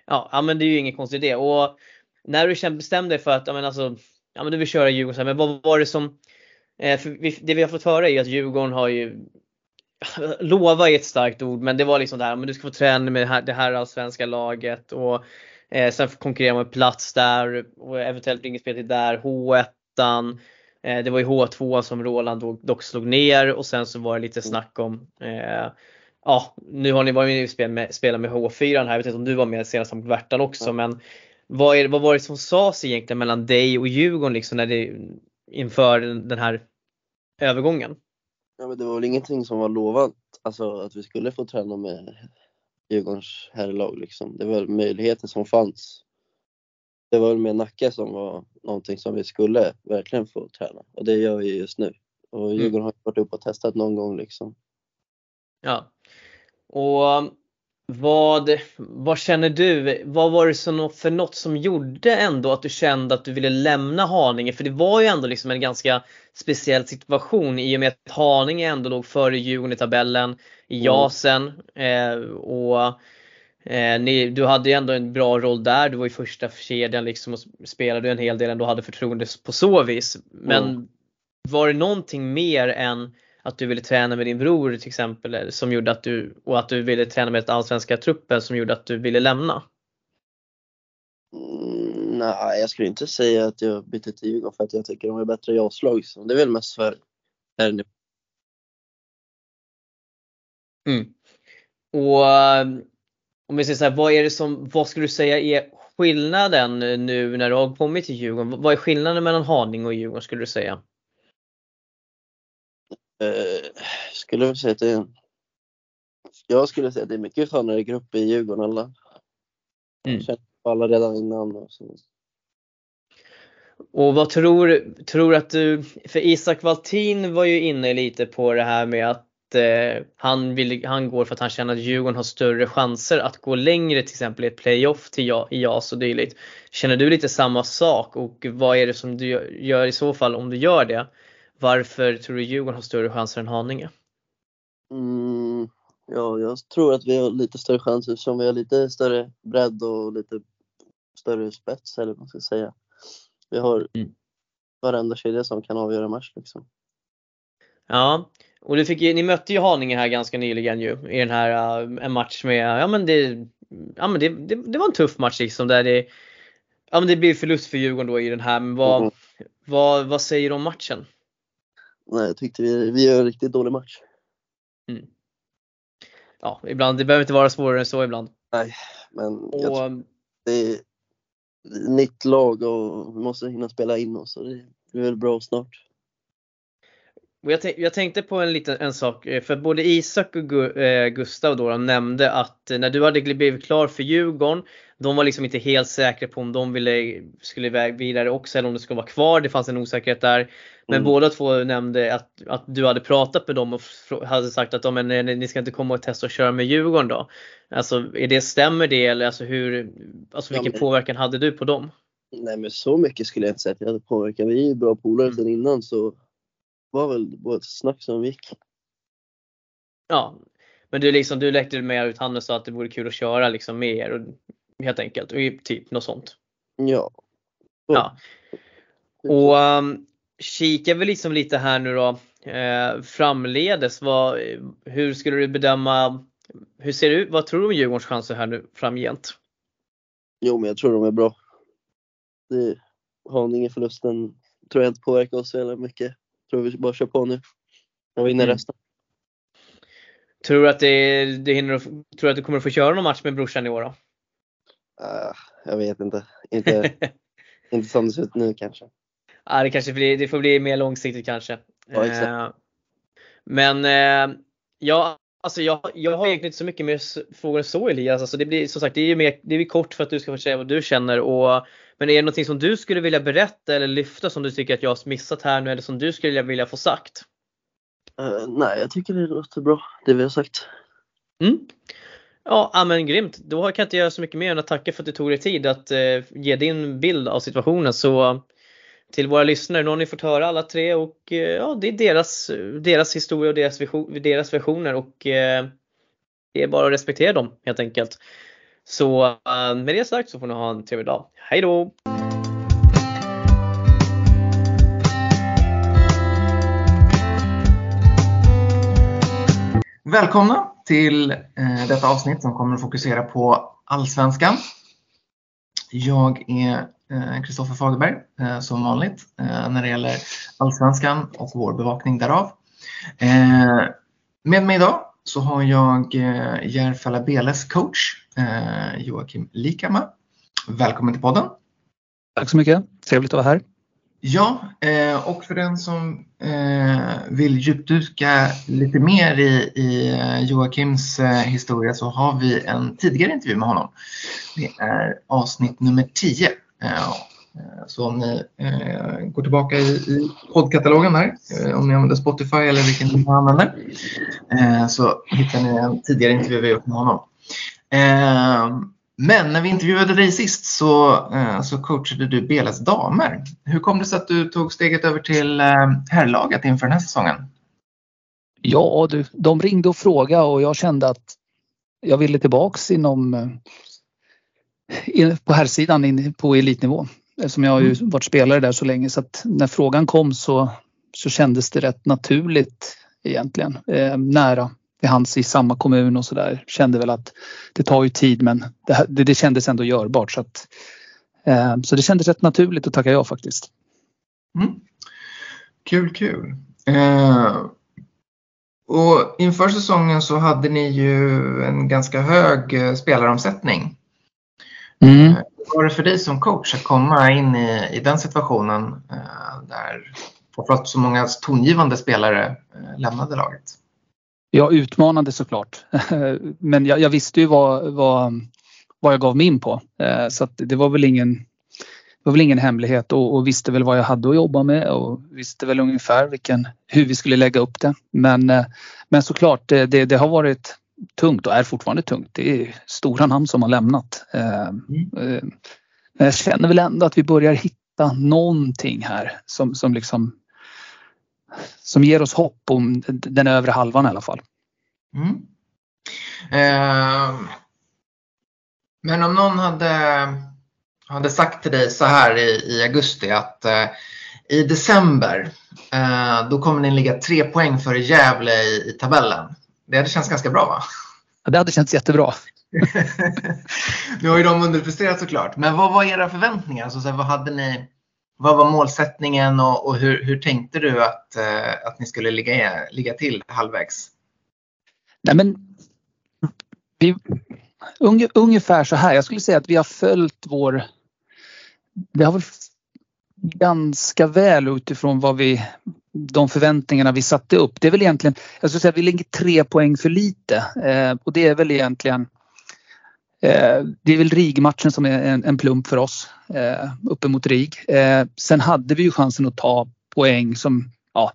Ja, ja men det är ju ingen konstig idé. Och när du bestämde dig för att ja, men alltså, ja, men du vill köra Djurgården, så här, men vad var det som eh, vi, det vi har fått höra är ju att Djurgården har ju Lova är ett starkt ord men det var liksom det här, men du ska få träna med det här, det här allsvenska laget och eh, sen konkurrera med plats där och eventuellt bli spel till där, H1 eh, Det var ju H2 som Roland dock, dock slog ner och sen så var det lite snack om eh, Ja, nu har ni varit med och spelat med, spelat med H4 här, jag vet inte om du var med senast som Värtan också men vad, är, vad var det som sades egentligen mellan dig och Djurgården liksom när det, inför den här övergången? Ja, men det var väl ingenting som var lovat, alltså att vi skulle få träna med Djurgårdens herrlag liksom. Det var möjligheter som fanns. Det var väl med Nacka som var någonting som vi skulle verkligen få träna och det gör vi just nu. Och Mm. Djurgården har varit upp och testat någon gång liksom. Ja. Och vad, vad känner du? Vad var det som, för något som gjorde ändå att du kände att du ville lämna Haninge? För det var ju ändå liksom en ganska speciell situation i och med att Haninge ändå låg före Djurgården i tabellen i Mm. JASen. Eh, och eh, ni, du hade ju ändå en bra roll där. Du var i första kedjan liksom och spelade en hel del ändå hade förtroende på så vis. Men Mm. var det någonting mer än att du ville träna med din bror till exempel som gjorde att du och att du ville träna med den allsvenska truppen som gjorde att du ville lämna? Mm, nej, jag skulle inte säga att jag bytte till Djurgården för att jag tycker de är bättre JAS-lag. liksom. Det är väl mest för herrnivå. Mm. Och eh, om vi säger så här, vad är det som, vad skulle du säga är skillnaden nu när du har kommit till Djurgården? Vad är skillnaden mellan Haninge och Djurgården skulle du säga? Eh, skulle väl säga att det är. Jag skulle säga att det är mycket skönare grupp i Djurgården alla. Mm. Jag känner alla redan innan. Och så. Och vad tror, tror att du, för Isak Valtin var ju inne lite på det här med att eh, han, vill, han går för att han känner att Djurgården har större chanser att gå längre till exempel i ett playoff till ja, i JAS och dylikt. Känner du lite samma sak och vad är det som du gör i så fall om du gör det? Varför tror du Djurgården har större chanser än Haninge? Mm, ja, jag tror att vi har lite större chanser eftersom vi har lite större bredd och lite större spets eller vad man ska säga. Vi har Mm. varenda kedja som kan avgöra match liksom. Ja, och du fick ju, ni mötte ju Haninge här ganska nyligen ju i den här uh, en match med, ja men det, ja men det, det, det var en tuff match liksom där det, ja men det blir förlust för Djurgården då i den här, men vad, Mm. vad, vad säger du om matchen? Nej, jag tyckte vi, vi gör en riktigt dålig match. Ja, ibland, det behöver inte vara svårare än så ibland. Men jag Och, tror det är nytt lag och vi måste hinna spela in oss och det blir väl bra snart. jag, tänk, jag tänkte på en liten en sak, eh, för både Isak och eh, Gustav då, de nämnde att eh, när du hade blivit klar för Djurgården, de var liksom inte helt säkra på om de ville, skulle iväg vidare också eller om de skulle vara kvar. Det fanns en osäkerhet där. Men Mm. båda två nämnde att, att du hade pratat med dem och hade sagt att men, nej, ni ska inte komma och testa att köra med Djurgården då. Alltså är det, stämmer det eller alltså hur, alltså Ja, vilken men- påverkan hade du på dem? Nej men så mycket skulle jag inte säga att jag hade påverkat. Vi är ju bra polare Mm. sedan innan så var väl bara ett snack som gick. Ja. Men du liksom, du läckte med ut handen och sa att det vore kul att köra liksom med er och, helt enkelt. Och typ något sånt. Ja. Ja. Och um, kika väl liksom lite här nu då eh, framledes. Vad, hur skulle du bedöma, hur ser det ut, vad tror du om Djurgårdens chanser här nu framgent? Jo men jag tror de är bra. Det, Haninge-förlusten tror jag inte påverkar oss så jävla mycket. Tror vi bara kör på nu. Och vinner Mm. resten. Tror du att det, det hinner, tror du att du kommer att få köra någon match med brorsan i år då? Ah, jag vet inte. Inte, inte som det ser ut nu kanske. Ja, det kanske blir, det får bli mer långsiktigt kanske. Ja, exakt. Eh, Men eh, ja, alltså jag, jag har egentligen inte så mycket mer frågor än så Elias. Alltså det blir som sagt, det är ju mer, det är kort för att du ska få säga vad du känner. Och, men är det någonting som du skulle vilja berätta eller lyfta som du tycker att jag har missat här nu eller som du skulle vilja få sagt? Eh, nej, jag tycker det låter bra det vi har sagt. Mm. Ja, ah, men grymt. Då kan jag inte göra så mycket mer än att tacka för att du tog dig tid att eh, ge din bild av situationen. Så eh, till våra lyssnare, nu har ni fått höra alla tre och eh, ja, det är deras, deras historia och deras, vision, deras versioner och eh, det är bara att respektera dem helt enkelt. Så eh, med det sagt så får ni ha en trevlig dag. Hej då! Välkomna till eh, detta avsnitt som kommer att fokusera på Allsvenskan. Jag är Kristoffer eh, Fagerberg eh, som vanligt eh, när det gäller Allsvenskan och vår bevakning därav. Eh, med mig idag så har jag eh, Järfälla Beles coach eh, Joakim Likama. Välkommen till podden. Tack så mycket. Trevligt att vara här. Ja, eh, och för den som eh, vill djupdyka lite mer i, eh, Joakims historia så har vi en tidigare intervju med honom. Det är avsnitt nummer 10. Så om ni går tillbaka i, i poddkatalogen där, om ni använder Spotify eller vilken ni använder, så hittar ni en tidigare intervju vi gjort med honom. Men när vi intervjuade dig sist så, eh, så coachade du Belas damer. Hur kom det sig att du tog steget över till eh, herrlaget inför den här säsongen? Ja, du, de ringde och frågade och jag kände att jag ville tillbaks inom eh, på herrsidan på elitnivå. Eftersom jag har ju mm. varit spelare där så länge så att när frågan kom så, så kändes det rätt naturligt egentligen. Eh, nära till hands i samma kommun och sådär. Kände väl att det tar ju tid men det, det, det kändes ändå görbart. Så, att, eh, så det kändes rätt naturligt att tacka ja faktiskt. Mm. Kul, kul. Eh, och inför säsongen så hade ni ju en ganska hög eh, spelaromsättning. Mm. Eh, Hur var det för dig som coach att komma in i, i den situationen eh, där framförallt så många tongivande spelare eh, lämnade laget? Ja, utmanande såklart. Men jag, jag, visste ju vad, vad, vad jag gav mig in på. Eh, så det var väl ingen, det var väl ingen hemlighet och, och, visste väl vad jag hade att jobba med och visste väl ungefär vilken, hur vi skulle lägga upp det. Men, eh, men såklart, det, det, det har varit tungt och är fortfarande tungt. Det är stora namn som har lämnat. Eh, mm. Men jag känner väl ändå att vi börjar hitta någonting här som, som liksom som ger oss hopp om den övre halvan i alla fall. Mm. Eh, men om någon hade, hade sagt till dig så här i, i augusti att eh, i december eh, då kommer ni ligga tre poäng före Gävle i, i tabellen. Det hade känts ganska bra va? Ja, det hade känts jättebra. nu har ju de underpresterat såklart. Men vad var era förväntningar? Alltså, så här, vad hade ni vad var målsättningen och, och hur, hur, tänkte du att, eh, att ni skulle ligga, ligga till halvvägs? Nej, men, vi, unge, ungefär så här. Jag skulle säga att vi har följt vår... Det har väl ganska väl utifrån vad vi, de förväntningarna vi satte upp. Det är väl egentligen, jag skulle säga att vi ligger tre poäng för lite eh, och det är väl egentligen Eh, det är väl RIG-matchen som är en, en, plump för oss eh, uppe mot RIG. Eh, sen hade vi ju chansen att ta poäng som, ja,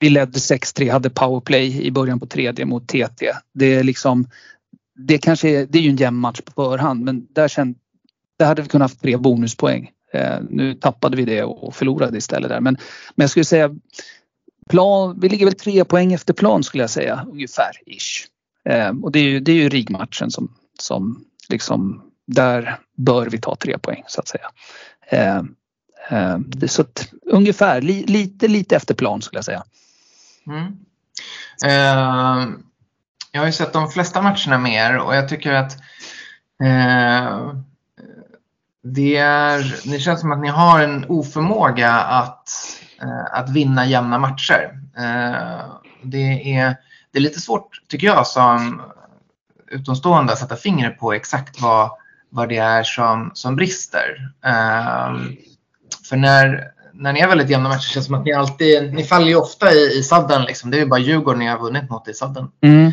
vi ledde 6-3, hade powerplay i början på tredje mot TT. Det är liksom, det kanske är, det är ju en jämn match på förhand men där, känd, där hade vi kunnat ha tre bonuspoäng. Eh, nu tappade vi det och förlorade istället där. Men, men jag skulle säga plan, vi ligger väl tre poäng efter plan skulle jag säga ungefär. Ish. Eh, och det är ju, det är ju RIG-matchen som, som liksom där bör vi ta tre poäng så att säga. Eh, eh, så att, ungefär li, lite, lite efter plan skulle jag säga. Mm. Eh, jag har ju sett de flesta matcherna med er och jag tycker att eh, det, är, det känns som att ni har en oförmåga att, eh, att vinna jämna matcher. Eh, det, är, det är lite svårt tycker jag som utomstående att sätta fingret på exakt vad, vad det är som, som brister. Um, för när, när ni är väldigt jämna matcher känns det som att ni alltid, ni faller ju ofta i, i sadden liksom. Det är ju bara Djurgården ni har vunnit mot i sadden. Mm.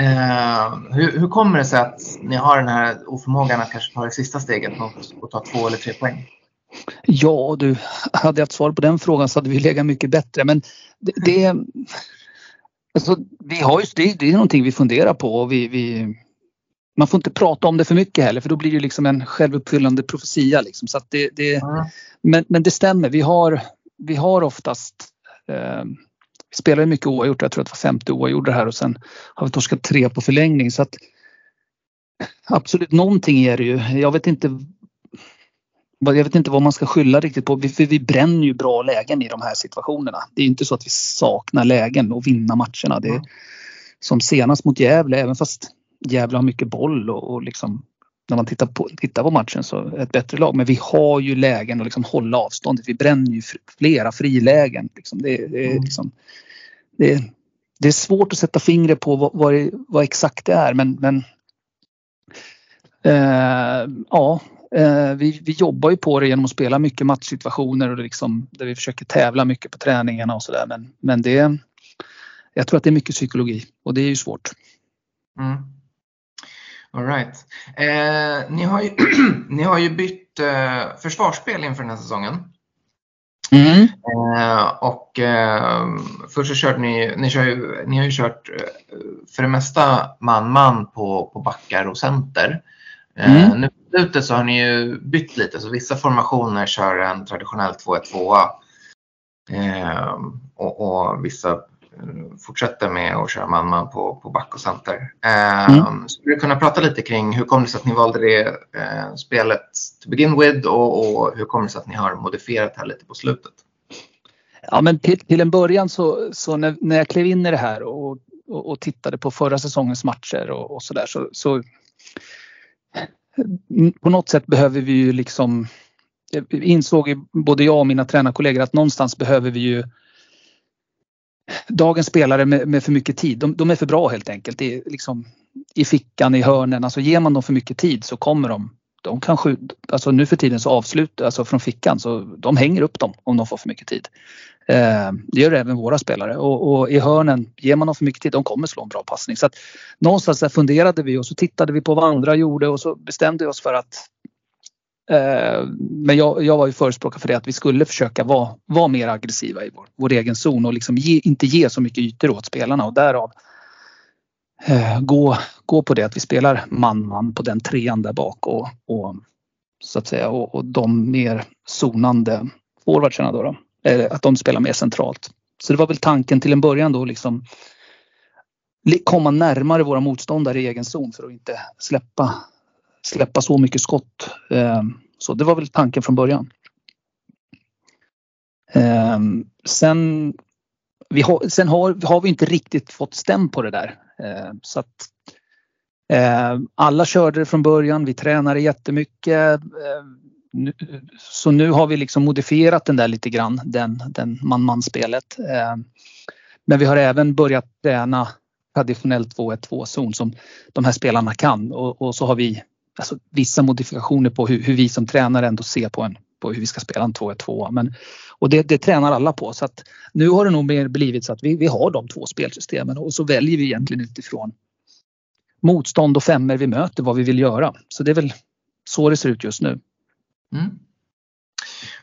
Uh, hur, hur kommer det sig att ni har den här oförmågan att kanske ta det sista steget mot att ta två eller tre poäng? Ja du, hade jag haft svar på den frågan så hade vi legat mycket bättre. Men det, det, Alltså, vi har ju, det, det är någonting vi funderar på vi, vi, man får inte prata om det för mycket heller för då blir det liksom en självuppfyllande profetia. Liksom. Så det, det, mm. men, men det stämmer, vi har, vi har oftast eh, vi spelar mycket oavgjort, jag tror att det var femte oavgjorda här och sen har vi torskat tre på förlängning. Så att absolut någonting är det ju. Jag vet inte jag vet inte vad man ska skylla riktigt på. För vi bränner ju bra lägen i de här situationerna. Det är inte så att vi saknar lägen att vinna matcherna. Det är, som senast mot Gävle, även fast Gävle har mycket boll och, och liksom när man tittar på, tittar på matchen så ett bättre lag. Men vi har ju lägen att liksom hålla avståndet. Vi bränner ju flera frilägen. Liksom. Det, det, är liksom, det, det, är svårt att sätta fingret på vad, vad, vad exakt det är men, men eh, ja, vi, vi jobbar ju på det genom att spela mycket matchsituationer och liksom, där vi försöker tävla mycket på träningarna och sådär. Men, men det, jag tror att det är mycket psykologi och det är ju svårt. Mm. All right. Eh, ni, har ju, ni har ju bytt eh, försvarsspel inför den här säsongen. Mm. Eh, och eh, först så körde ni, ni, kör ju, ni har ju kört eh, för det mesta man-man på, på backar och center. Eh, mm. Nu slutet så har ni ju bytt lite, så vissa formationer kör en traditionell 2-1-2 och, och vissa fortsätter med att köra man-man på, på back och center. Mm. Skulle du kunna prata lite kring hur kom det sig att ni valde det eh, spelet to begin with och, och hur kommer det sig att ni har modifierat här lite på slutet? Ja men till, till en början så, så när, när jag klev in i det här och, och, och tittade på förra säsongens matcher och, och sådär så, så Mm, på något sätt behöver vi ju liksom eh, insåg både jag och mina tränarkollegor att någonstans behöver vi ju dagens spelare med, med, för mycket tid, de, de, är för bra helt enkelt. Det är liksom i fickan, i hörnen. Alltså ger man dem för mycket tid så kommer de. De kan skjuta, alltså nu för tiden så avslutar, alltså från fickan så de hänger upp dem om de får för mycket tid. Eh, det gör även våra spelare och, och, i hörnen, ger man dem för mycket tid, de kommer slå en bra passning. Så att någonstans där funderade vi och så tittade vi på vad andra gjorde och så bestämde vi oss för att Eh, men jag, jag var ju förespråkare för det att vi skulle försöka vara, vara mer aggressiva i vår, vår egen zon och liksom ge, inte ge så mycket ytor åt spelarna och därav eh, Eh, gå, gå på det att vi spelar man-man på den trean där bak och, och så att säga och, och de mer zonande forwardsarna då, då. Eller att de spelar mer centralt. Så det var väl tanken till en början då liksom komma närmare våra motståndare i egen zon för att inte släppa släppa så mycket skott. Eh, så det var väl tanken från början. Sen vi har, sen har, har vi inte riktigt fått stäm på det där. Eh, så att, eh, alla körde det från början, vi tränade jättemycket. Eh, så nu har vi liksom modifierat den där lite grann, den, den man-man-spelet. Men vi har även börjat träna traditionell 2-1-2 zon som de här spelarna kan och, och så har vi alltså, vissa modifikationer på hur, hur, vi som tränare ändå ser på, en, på hur vi ska spela en 2-1-2. Men, och det, det tränar alla på så att nu har det nog mer blivit så att vi, vi har de två spelsystemen och så väljer vi egentligen utifrån motstånd och femmer vi möter vad vi vill göra. Så det är väl så det ser ut just nu. Mm.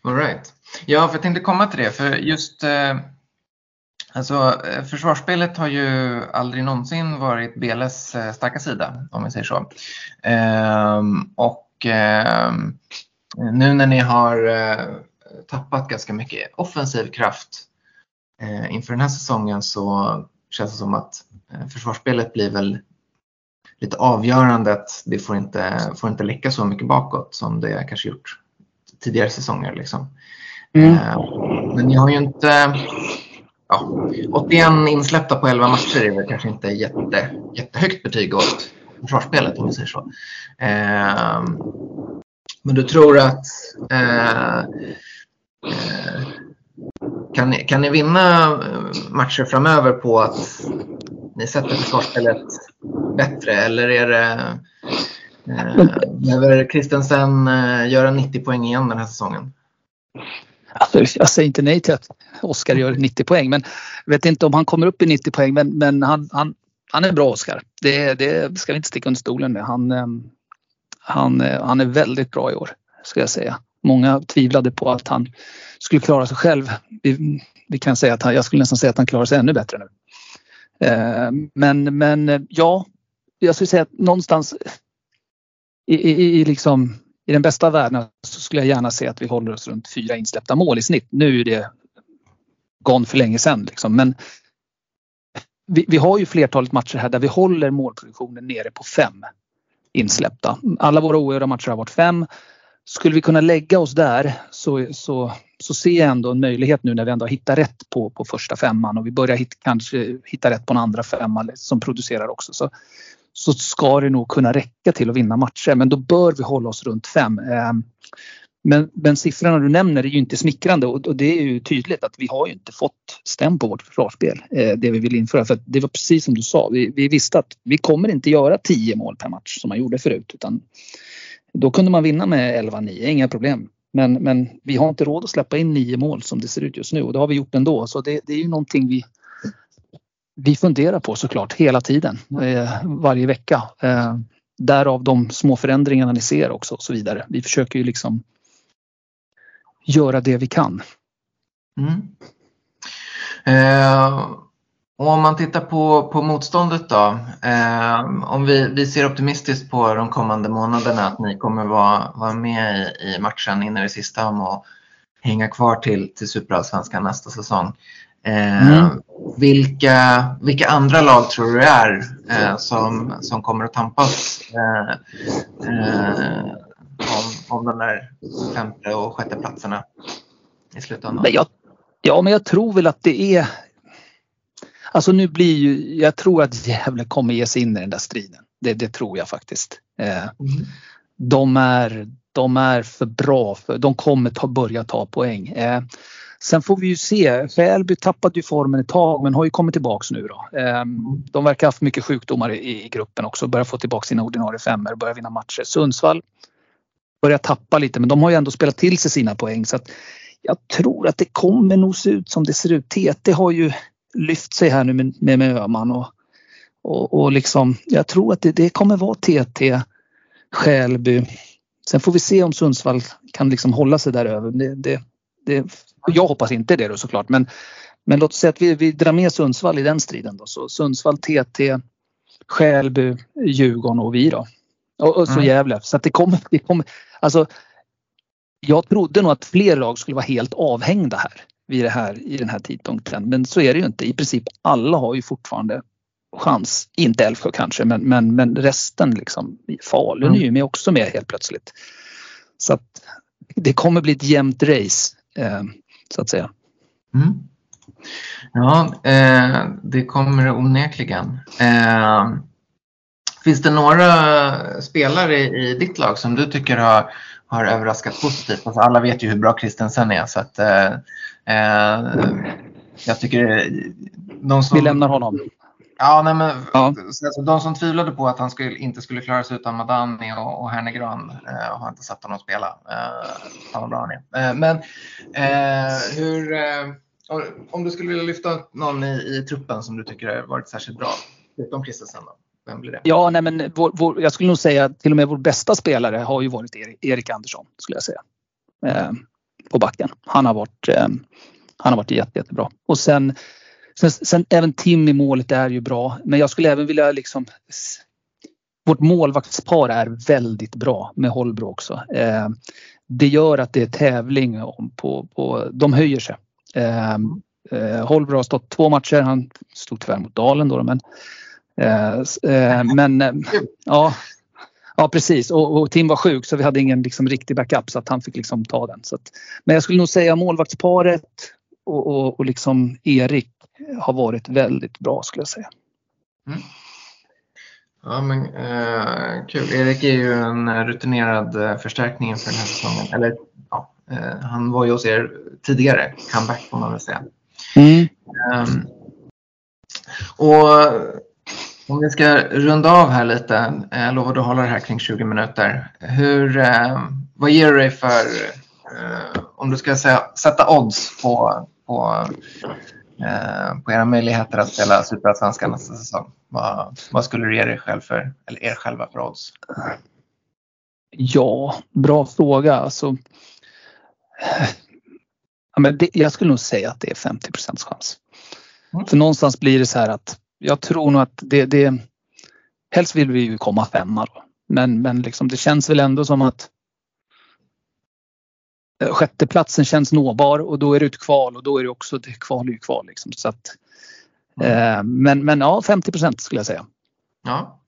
All right. Ja, för jag tänkte komma till det för just eh, Alltså, eh, försvarsspelet har ju aldrig någonsin varit BLS eh, starka sida, om vi säger så. Ehm, och ehm, nu när ni har eh, tappat ganska mycket offensiv kraft eh, inför den här säsongen så känns det som att eh, försvarsspelet blir väl lite avgörande att det får inte, får inte läcka så mycket bakåt som det kanske gjort tidigare säsonger. Liksom. Mm. Men ni har ju inte ja, 81 insläppta på 11 matcher är väl kanske inte jätte, jättehögt betyg åt försvarsspelet om vi säger så. Eh, men du tror att eh, eh, kan, ni, kan ni vinna matcher framöver på att ni sätter försvarsspelet bättre eller är det eh, behöver Christensen eh, göra 90 poäng igen den här säsongen? Alltså, jag säger inte nej till att Oskar gör 90 poäng men jag vet inte om han kommer upp i 90 poäng men, men han, han, han är bra Oskar. Det, det ska vi inte sticka under stolen med. Han, ehm, han, eh, han är väldigt bra i år ska jag säga. Många tvivlade på att han skulle klara sig själv. Vi, vi kan säga att han, jag skulle nästan säga att han klarar sig ännu bättre nu. Eh, men, men eh, ja, jag skulle säga att någonstans i, i, i liksom i den bästa världen så skulle jag gärna se att vi håller oss runt fyra insläppta mål i snitt. Nu är det gone för länge sedan. Liksom. Men vi, vi, har ju flertalet matcher här där vi håller målproduktionen nere på fem insläppta. Alla våra oavgjorda matcher har varit fem. Skulle vi kunna lägga oss där så, så, så ser jag ändå en möjlighet nu när vi ändå har hittat rätt på, på första femman och vi börjar hit, kanske hitta rätt på en andra femma som producerar också. Så, så ska det nog kunna räcka till att vinna matcher men då bör vi hålla oss runt fem. Ehm, men, men siffrorna du nämner är ju inte smickrande och, och det är ju tydligt att vi har ju inte fått stäm på vårt försvarsspel. Eh, det vi vill införa. För det var precis som du sa, vi, vi visste att vi kommer inte göra 10 mål per match som man gjorde förut. Utan då kunde man vinna med 11-9, inga problem. Men, men vi har inte råd att släppa in 9 mål som det ser ut just nu och det har vi gjort ändå. Så det, det är ju någonting vi, vi funderar på såklart hela tiden, eh, varje vecka. Eh, därav de små förändringarna ni ser också och så vidare. Vi försöker ju liksom göra det vi kan. Mm. Eh, om man tittar på, på motståndet då. Eh, om vi, vi ser optimistiskt på de kommande månaderna att ni kommer vara, vara med i, i matchen in i det sista om att hänga kvar till, till Superallsvenskan nästa säsong. Eh, mm. vilka, vilka andra lag tror du är eh, som, som kommer att tampas eh, eh, om, om de där femte och sjätte platserna i slutändan? Men jag, ja, men jag tror väl att det är Alltså nu blir ju, jag tror att Gävle kommer ge sig in i den där striden. Det, det tror jag faktiskt. Eh, mm. de, är, de är för bra, för, de kommer ta, börja ta poäng. Eh, sen får vi ju se, Fälby tappade ju formen ett tag men har ju kommit tillbaks nu då. Eh, de verkar ha haft mycket sjukdomar i, i gruppen också, börjar få tillbaka sina ordinarie femmer, börjar vinna matcher. Sundsvall börjar tappa lite men de har ju ändå spelat till sig sina poäng så att jag tror att det kommer nog se ut som det ser ut. TT har ju lyft sig här nu med, med, med Öhman och, och, och liksom, jag tror att det, det kommer vara TT, Skälby. Sen får vi se om Sundsvall kan liksom hålla sig där över. Det, det, det, jag hoppas inte det då såklart men, men låt oss säga att vi, vi drar med Sundsvall i den striden då. Så Sundsvall, TT, Skälby, Djurgården och vi då. Och, och så mm. Gävle. Så att det kommer, det kommer, alltså jag trodde nog att fler lag skulle vara helt avhängda här vid det här, i den här tidpunkten. Men så är det ju inte. I princip alla har ju fortfarande chans. Inte Älvsjö kanske men, men, men resten liksom. Falun är ju med också med helt plötsligt. Så att det kommer bli ett jämnt race eh, så att säga. Mm. Ja, eh, det kommer det onekligen. Eh, finns det några spelare i, ditt lag som du tycker har, har överraskat positivt? Alltså alla vet ju hur bra Kristensen är så att eh, Eh, jag tycker de som... Vi lämnar honom. Ja, nej men, ja. Alltså, de som tvivlade på att han skulle, inte skulle klara sig utan Madani och, och Hernegran eh, har inte sett honom spela. Eh, fan vad bra han är. Eh, men eh, hur, eh, om du skulle vilja lyfta någon i, i truppen som du tycker har varit särskilt bra, utom Kristensen då? Vem blir det? Ja, nej men vår, vår, jag skulle nog säga att till och med vår bästa spelare har ju varit Erik, Erik Andersson skulle jag säga. Eh, på backen. Han har varit, eh, han har varit jätte, jättebra. Och sen, sen, sen även Tim i målet är ju bra. Men jag skulle även vilja liksom vårt målvaktspar är väldigt bra med Holbro också. Eh, det gör att det är tävling på, på de höjer sig. Eh, eh, Holbro har stått två matcher, han stod tyvärr mot Dalen då men men eh, ja, Ja precis och, och, Tim var sjuk så vi hade ingen liksom, riktig backup så att han fick liksom ta den. Så att, men jag skulle nog säga målvaktsparet och, och, och liksom Erik har varit väldigt bra skulle jag säga. Mm. Ja men eh, kul. Erik är ju en rutinerad eh, förstärkning för den här säsongen. Eller ja, eh, han var ju hos er tidigare, comeback får man väl säga. Mm. Um, och om vi ska runda av här lite, eh, jag lovade att hålla det här kring 20 minuter. Hur, eh, vad ger du dig för, eh, om du ska säga, sätta odds på, på, på era möjligheter att spela Superallsvenskan nästa säsong? Vad, vad skulle du ge dig själv för, eller er själva för odds? Ja, bra fråga. Alltså, ja, men det, jag skulle nog säga att det är 50 chans. Mm. För någonstans blir det så här att jag tror nog att det, det helst vill vi ju komma femma då. Men, men liksom det känns väl ändå som att eh, sjätteplatsen känns nåbar och då är det ett kval och då är det också, det kval är ju kval liksom. Så att, mm. eh, men, men ja, 50% skulle jag säga. Ja.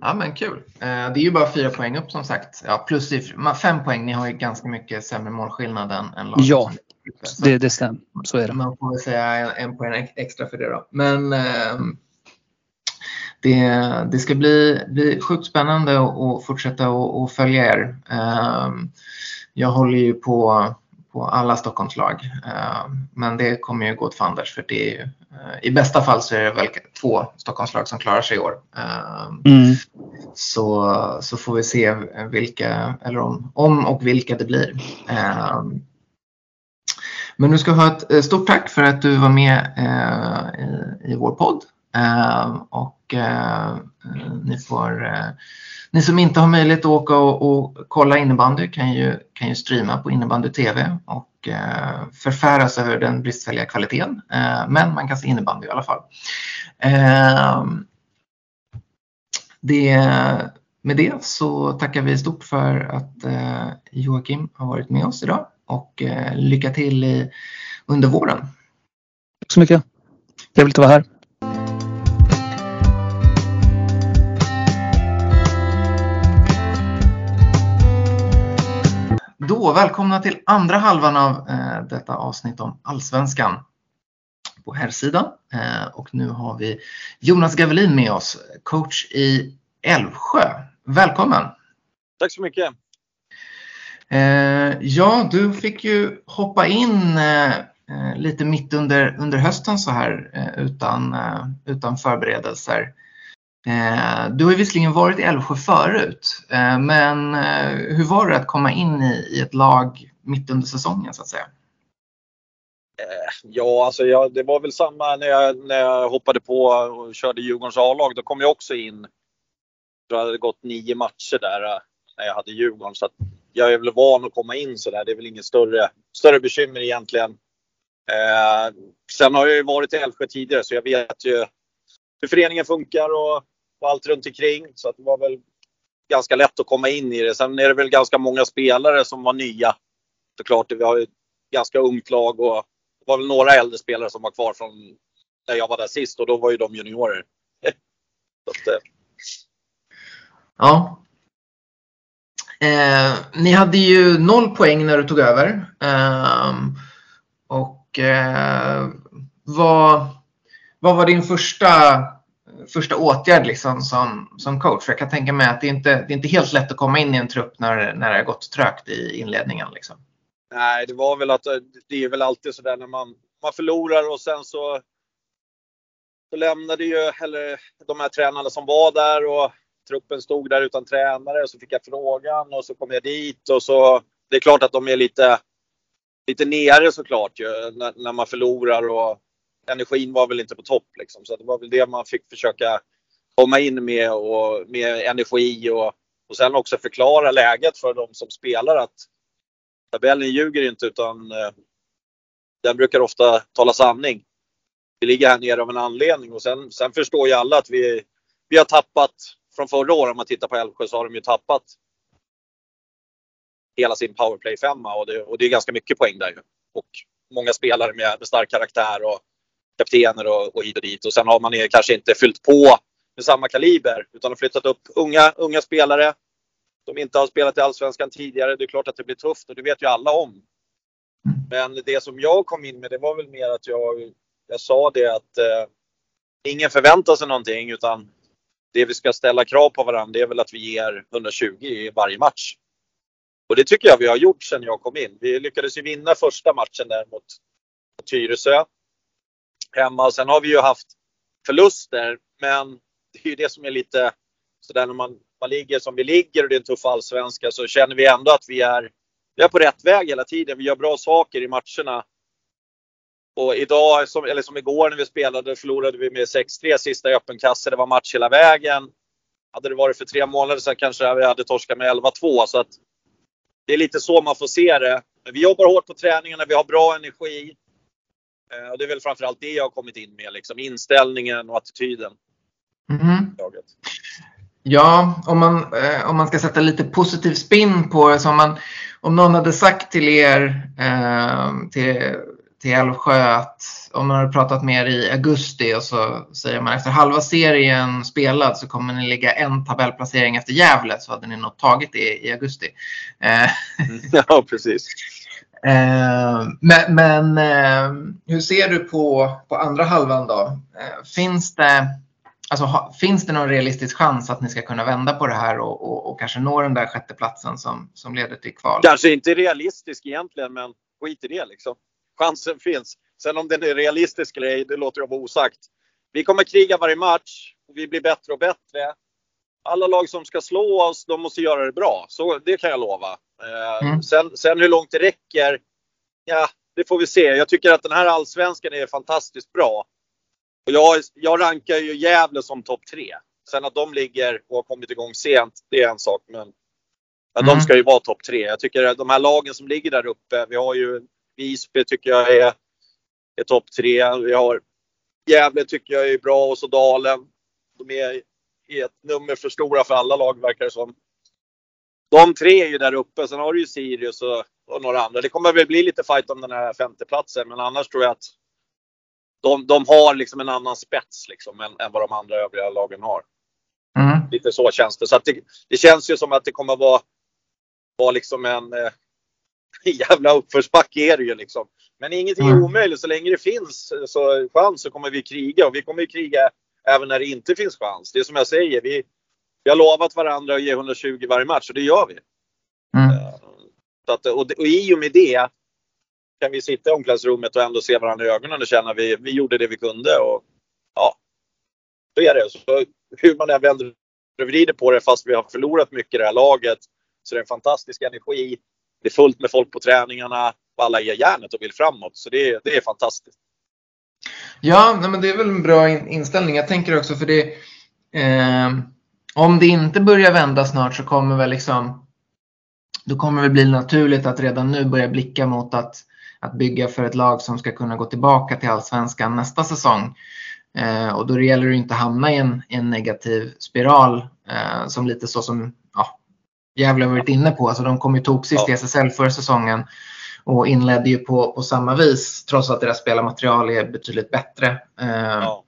ja, men kul. Eh, det är ju bara fyra poäng upp som sagt. Ja, plus fem poäng. Ni har ju ganska mycket sämre målskillnad än, än laget. Ja, det, det stämmer. Så är det. Man får väl säga en, en poäng extra för det då. Men eh, det, det ska bli, bli sjukt spännande att fortsätta och, följa er. Eh, jag håller ju på på alla Stockholmslag. Men det kommer ju gå åt fanders för det är ju Eh, I bästa fall så är det väl två Stockholmslag som klarar sig i år. Eh, mm. Så, så får vi se vilka, eller om, om och vilka det blir. Eh, men du ska ha ett stort tack för att du var med i, i vår podd. Ehm, och eh, ni får eh, ni som inte har möjlighet att åka och, och kolla innebandy kan ju, kan ju streama på innebandy TV och eh, förfäras över den bristfälliga kvaliteten. Eh, men man kan se innebandy i alla fall. Eh, det, med det så tackar vi stort för att eh, Joakim har varit med oss idag och eh, lycka till i, under våren. Tack så mycket. Trevligt att vara här. Då, välkomna till andra halvan av eh, detta avsnitt om Allsvenskan på herrsidan. Eh, och nu har vi Jonas Gavelin med oss, coach i Älvsjö. Välkommen! Tack så mycket! Eh, ja, du fick ju hoppa in eh, eh, lite mitt under, under hösten så här eh, utan, utan förberedelser. Eh, du har ju visserligen varit i Älvsjö förut, eh, men eh, hur var det att komma in i ett lag mitt under säsongen så att säga? Ja, alltså jag, det var väl samma när jag, när jag hoppade på och körde Djurgårdens A-lag. Då kom jag också in. Jag hade gått nio matcher där när jag hade Djurgården. Så jag är väl van att komma in så där. Det är väl inget större, större bekymmer egentligen. Eh, sen har jag ju varit i Älvsjö tidigare så jag vet ju hur föreningen funkar och och allt runt omkring. Så det var väl ganska lätt att komma in i det. Sen är det väl ganska många spelare som var nya. Såklart, vi har ju ett ganska ungt lag och det var väl några äldre spelare som var kvar från när jag var där sist och då var ju de juniorer. att, eh. Ja. Eh, ni hade ju noll poäng när du tog över. Eh, och eh, vad, vad var din första första åtgärd liksom som, som coach? För jag kan tänka mig att det är inte det är inte helt lätt att komma in i en trupp när, när det har gått trögt i inledningen. Liksom. Nej, det var väl att eh, det är väl alltid så där när man, man förlorar och sen så, så lämnade ju eller, de här tränarna som var där och truppen stod där utan tränare och så fick jag frågan och så kom jag dit och så det är klart att de är lite, lite nere såklart ju när, när man förlorar och energin var väl inte på topp liksom. Så det var väl det man fick försöka komma in med och med energi och, och sen också förklara läget för de som spelar att tabellen ljuger inte utan eh, den brukar ofta tala sanning. Vi ligger här nere av en anledning och sen, sen förstår ju alla att vi, vi har tappat från förra året om man tittar på Älvsjö så har de ju tappat hela sin powerplay femma och det, och det är ganska mycket poäng där ju. Och många spelare med, med stark karaktär och kaptener och, och hit och dit. Och sen har man kanske inte fyllt på med samma kaliber utan har flyttat upp unga, unga spelare som inte har spelat i Allsvenskan tidigare. Det är klart att det blir tufft och det vet ju alla om. Men det som jag kom in med det var väl mer att jag, jag sa det att eh, ingen förväntar sig någonting utan det vi ska ställa krav på varandra det är väl att vi ger 120 i varje match. Och det tycker jag vi har gjort sedan jag kom in. Vi lyckades ju vinna första matchen där mot Tyresö hemma. Sen har vi ju haft förluster, men det är ju det som är lite sådär när man, man ligger som vi ligger och det är en tuff allsvenska så känner vi ändå att vi är, vi är på rätt väg hela tiden. Vi gör bra saker i matcherna. Och idag, som, eller som igår när vi spelade, förlorade vi med 6-3 sista i öppen kasse. Det var match hela vägen. Hade det varit för tre månader sedan kanske vi hade torskat med 11-2. Så att det är lite så man får se det. Men vi jobbar hårt på träningarna, vi har bra energi. Eh, och det är väl framförallt det jag har kommit in med, liksom inställningen och attityden. Mm. Ja, om man, eh, om man ska sätta lite positiv spin på det. Om, man, om någon hade sagt till er, eh, till, till Älvsjö att om man hade pratat med er i augusti och så säger man efter halva serien spelad så kommer ni ligga en tabellplacering efter Gävle så hade ni nog tagit det i augusti. Eh, Ja, precis. Eh, men men eh, hur ser du på, på andra halvan då? Eh, finns, det, alltså, ha, finns det någon realistisk chans att ni ska kunna vända på det här och, och, och kanske nå den där sjätteplatsen som, som leder till kval? Kanske inte realistisk egentligen, men skit i det liksom. Chansen finns. Sen om den är realistisk eller ej, det låter jag vara osagt. Vi kommer kriga varje match och vi blir bättre och bättre. Alla lag som ska slå oss, de måste göra det bra. Så det kan jag lova. Eh, Mm. sen, sen hur långt det räcker, ja, det får vi se. Jag tycker att den här allsvenskan är fantastiskt bra. Och jag, jag rankar ju Gävle som topp tre. Sen att de ligger och har kommit igång sent, det är en sak. Men ja, Mm. de ska ju vara topp tre. Jag tycker att de här lagen som ligger där uppe, vi har ju Visby tycker jag är, är topp tre. Vi har Gävle tycker jag är bra och så Dalen. De är är ett nummer för stora för alla lag verkar det som. De tre är ju där uppe. Sen har du ju Sirius och, och några andra. Det kommer väl bli lite fight om den här femteplatsen. Men annars tror jag att de, de har liksom en annan spets liksom än, än vad de andra övriga lagen har. Mm. Lite så känns det. Så det, det känns ju som att det kommer vara, vara liksom en eh, jävla uppförsbacke är det ju liksom. Men ingenting är Mm. omöjligt. Så länge det finns så chans så kommer vi kriga. Och vi kommer ju kriga även när det inte finns chans. Det är som jag säger. Vi, vi har lovat varandra att ge 120 varje match och det gör vi. Mm. Eh, Så att, och, och i och med det kan vi sitta i omklädningsrummet och ändå se varandra i ögonen och känna att vi, vi gjorde det vi kunde. Och, ja, så är det. Så hur man än vänder och vrider på det fast vi har förlorat mycket i det här laget så det är en fantastisk energi. Det är fullt med folk på träningarna och alla ger järnet och vill framåt. Så det, är- det är fantastiskt. Ja, men det är väl en bra in- inställning. Jag tänker också för det, eh, om det inte börjar vända snart så kommer väl liksom, då kommer det bli naturligt att redan nu börja blicka mot att, att bygga för ett lag som ska kunna gå tillbaka till allsvenskan nästa säsong. Eh, och då gäller det inte att hamna i en, en negativ spiral eh, som lite så som ja, Gävle har varit inne på. Alltså de kom ju toksist i. SSL förra säsongen och inledde ju på, på samma vis trots att deras spelarmaterial är betydligt bättre eh, Ja.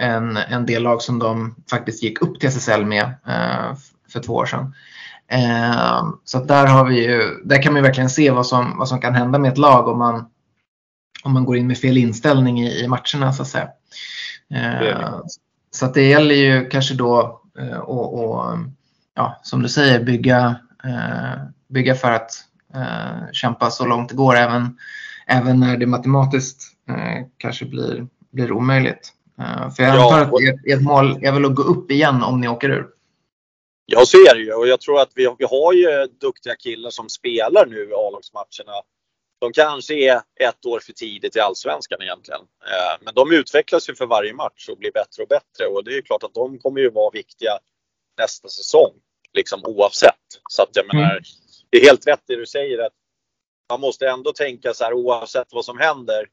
Än, än det lag som de faktiskt gick upp till SSL med eh, för två år sedan. Eh, så att där, har vi ju, där kan man verkligen se vad som, vad som kan hända med ett lag om man, om man går in med fel inställning i, i matcherna så att säga. det. så att det gäller ju kanske då och, och ja, som du säger bygga, bygga för att kämpa så långt det går även, även när det matematiskt kanske blir, blir omöjligt. Eh, för jag Ja, antar att ert, ert mål är väl att gå upp igen om ni åker ur? Jag ser det ju och jag tror att vi, vi har ju duktiga killar som spelar nu i A-lagsmatcherna. De kanske är ett år för tidigt i Allsvenskan egentligen. Eh, Men de utvecklas ju för varje match och blir bättre och bättre och det är ju klart att de kommer ju vara viktiga nästa säsong. Liksom oavsett. Så att jag Mm. menar, det är helt rätt det du säger att man måste ändå tänka så här oavsett vad som händer.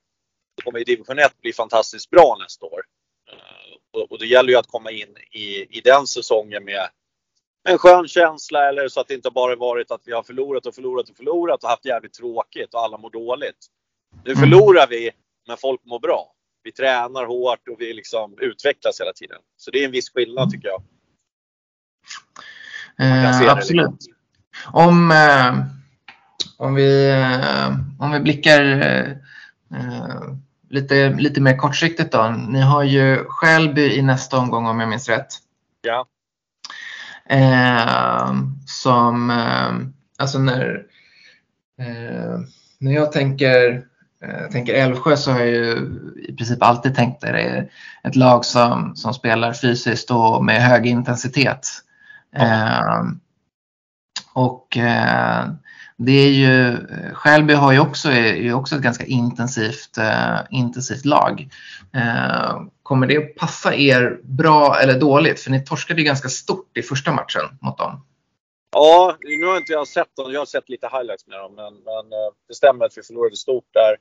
Så kommer ju division 1 bli fantastiskt bra nästa år. Eh, Och, det gäller ju att komma in i, i den säsongen med en skön känsla eller så att det inte bara varit att vi har förlorat och förlorat och förlorat och haft jävligt tråkigt och alla mår dåligt. Nu Mm. förlorar vi, men folk mår bra. Vi tränar hårt och vi liksom utvecklas hela tiden. Så det är en viss skillnad tycker jag. Eh, absolut. Om, eh, om, vi, eh, om vi blickar eh, eh, lite, lite mer kortsiktigt då. Ni har ju Skälby i nästa omgång om jag minns rätt. Ja. Eh, som, eh, alltså när, eh, när jag tänker, eh, tänker Älvsjö så har jag ju i princip alltid tänkt att det är ett lag som, som spelar fysiskt och med hög intensitet. Eh, och eh, det är ju, eh, Skälby har ju också, är ju också ett ganska intensivt, eh, intensivt lag. Eh, kommer det att passa er bra eller dåligt? För ni torskade ju ganska stort i första matchen mot dem. Ja, nu har inte jag sett dem. Jag har sett lite highlights med dem. Men, men eh, det stämmer att vi förlorade stort där.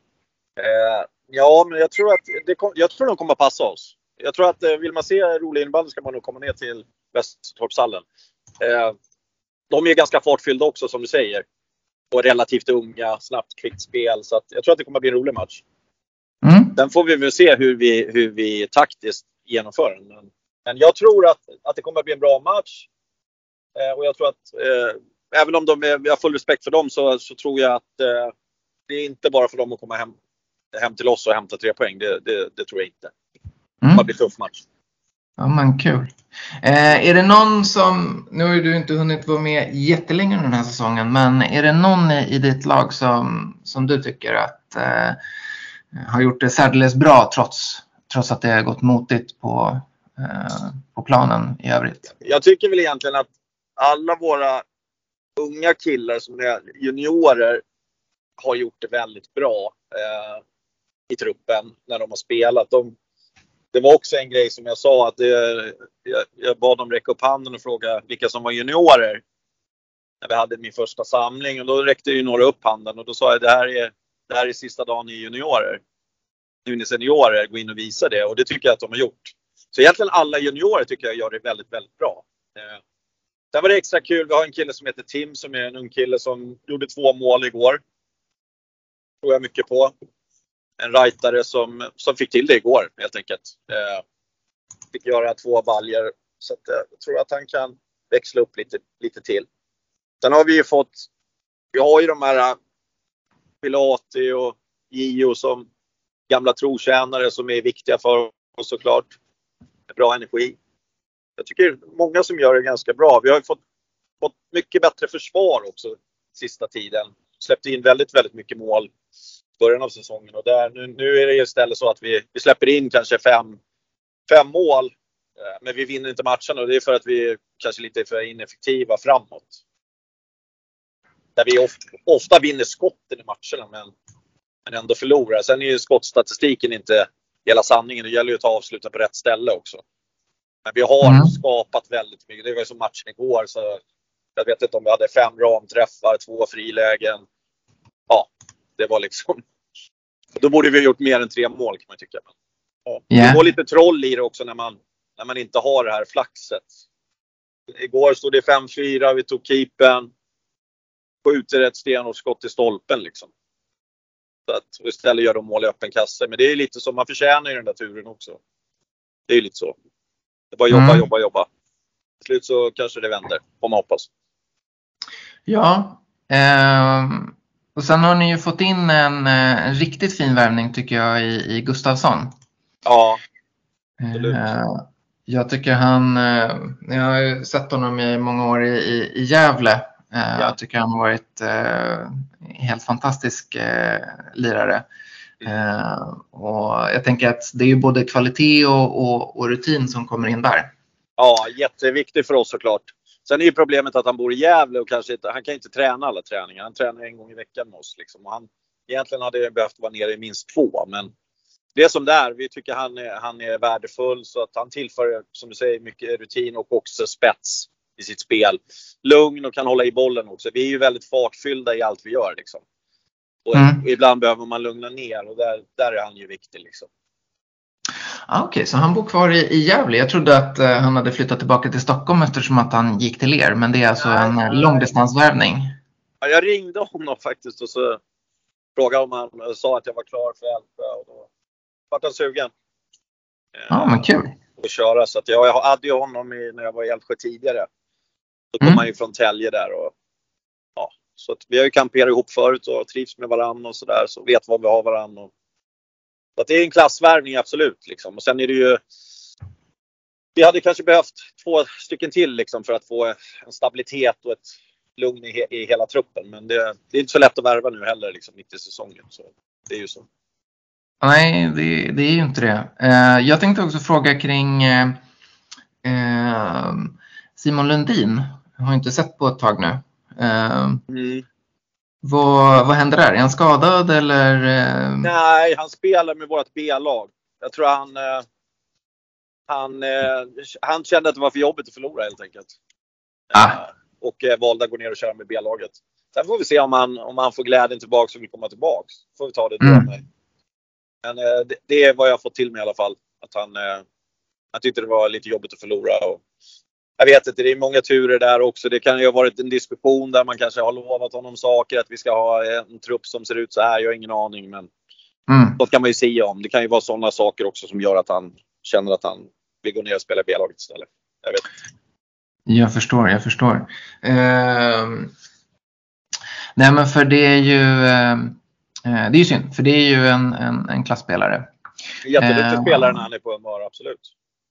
Eh, ja, men jag tror att det kom, jag tror de kommer att passa oss. Jag tror att eh, vill man se rolig innebandy ska man nog komma ner till Västertorpshallen. Eh, de är ganska fartfyllda också som du säger. Och relativt unga, snabbt, kvickt spel. Så att jag tror att det kommer att bli en rolig match. Mm. Sen får vi väl se hur vi, hur vi taktiskt genomför den. Men, men jag tror att, att det kommer att bli en bra match. Eh, och jag tror att eh, även om de är, jag har full respekt för dem så, så tror jag att eh, det är inte bara för dem att komma hem, hem till oss och hämta tre poäng. Det, det, det tror jag inte. Det kommer att bli en tuff match. Ja men kul. Eh, är det någon som, nu har ju du inte hunnit vara med jättelänge den här säsongen, men är det någon i, i ditt lag som, som du tycker att eh, har gjort det särdeles bra trots, trots att det har gått motigt på, eh, på planen i övrigt? Jag tycker väl egentligen att alla våra unga killar som är juniorer har gjort det väldigt bra eh, i truppen när de har spelat. De, det var också en grej som jag sa att det, jag, jag bad dem räcka upp handen och fråga vilka som var juniorer. När vi hade min första samling och då räckte ju några upp handen och då sa jag det här är, det här är sista dagen ni är juniorer. Nu är ni seniorer, gå in och visa det och det tycker jag att de har gjort. Så egentligen alla juniorer tycker jag gör det väldigt, väldigt bra. Eh, Sen var det extra kul. Vi har en kille som heter Tim som är en ung kille som gjorde två mål igår. Tror jag mycket på. En rightare som, som fick till det igår helt enkelt. Eh, fick göra två baljer. Så att, eh, jag tror att han kan växla upp lite, lite till. Sen har vi ju fått, vi har ju de här eh, Pilati och Gio som gamla trotjänare som är viktiga för oss såklart. Bra energi jag tycker många som gör det ganska bra. Vi har fått, fått mycket bättre försvar också sista tiden. Släppte in väldigt, väldigt mycket mål början av säsongen och där, nu, nu är det istället så att vi, vi släpper in kanske fem, fem mål. Eh, men vi vinner inte matchen och det är för att vi kanske lite är för ineffektiva framåt. Där vi ofta, ofta vinner skotten i matcherna men, men ändå förlorar. Sen är ju skottstatistiken inte hela sanningen. Det gäller ju att ta avsluta på rätt ställe också. Men vi har mm. skapat väldigt mycket. Det var ju som matchen igår. Så jag vet inte om vi hade fem ramträffar, två frilägen. Ja, det var liksom. Då borde vi ha gjort mer än tre mål kan man tycka. Ja. Yeah. Det var lite troll i det också när man, när man inte har det här flaxet. Igår stod det 5-4, vi tog keepern. Skjuter ett stenhårt i stolpen liksom. Så att, istället gör de mål i öppen kasse. Men det är lite som man förtjänar i den där turen också. Det är lite så. Det är bara jobba, mm. jobba, jobba. Till slut så kanske det vänder, får man hoppas. Ja, eh, och sen har ni ju fått in en, eh, en riktigt fin värvning tycker jag i, i Gustavsson. Ja, absolut. Eh, jag tycker han, eh, jag har ju sett honom i många år i, i, Gävle. Ja. Jag tycker han har varit helt fantastisk lirare. Eh, och jag tänker att det är ju både kvalitet och, och, och, rutin som kommer in där. Ja, jätteviktigt för oss såklart. Sen är ju problemet att han bor i Gävle och kanske inte, han kan inte träna alla träningar. Han tränar en gång i veckan med oss. Liksom. Och han, egentligen hade jag behövt vara nere i minst två. Men det är som det är. Vi tycker han är, han är värdefull så att han tillför, som du säger, mycket rutin och också spets i sitt spel. Lugn och kan hålla i bollen också. Vi är ju väldigt fartfyllda i allt vi gör. Liksom. Och mm. ibland behöver man lugna ner och där, där är han ju viktig. Liksom. Ah, Okej, okay, så han bor kvar i, i Gävle. Jag trodde att uh, han hade flyttat tillbaka till Stockholm eftersom att han gick till er. Men det är alltså en nej. långdistansvärvning? Ja, jag ringde honom faktiskt och så frågade om han och sa att jag var klar för Älvsjö. Och då vart han sugen. Ja, ah, men kul. Att köra. Så att jag, jag hade ju honom i, när jag var i Älvsjö tidigare. Då kom mm. han ju från Tälje där och så att vi har ju kamperat ihop förut och trivs med varandra och sådär. Så vet var vi har varandra. Och... Det är en klassvärvning absolut. Liksom. Och sen är det ju vi hade kanske behövt två stycken till liksom för att få en stabilitet och ett lugn i, he i hela truppen. Men det, det, är inte så lätt att värva nu heller liksom, mitt i säsongen. Så det är ju så. Nej, det, det är ju inte det. Uh, jag tänkte också fråga kring uh, Simon Lundin. Jag har inte sett på ett tag nu. Mm. Vad, vad händer där? Är han skadad eller? Ehm? Nej, han spelar med vårt B-lag. Jag tror han, eh, han, eh, han kände att det var för jobbigt att förlora helt enkelt. Ah. Eh, och valde att gå ner och köra med B-laget. Sen får vi se om han, om han får glädjen tillbaka och vill komma tillbaka. Får vi ta det då. Mm. Men det, det, är vad jag har fått till mig i alla fall. Att han, han tyckte det var lite jobbigt att förlora. Och jag vet inte, det är många turer där också. Det kan ju ha varit en diskussion där man kanske har lovat honom saker, att vi ska ha en trupp som ser ut så här. Jag har ingen aning, men Mm. Sånt kan man ju säga om. Det kan ju vara sådana saker också som gör att han känner att han vill gå ner och spela i B-laget istället. Jag vet. Jag förstår, jag förstår. Ehm, nej men för det är ju, ehm, eh, det är ju synd, för det är ju en, en, en klassspelare. Jätteduktig Eh, spelare när han är på humör, absolut.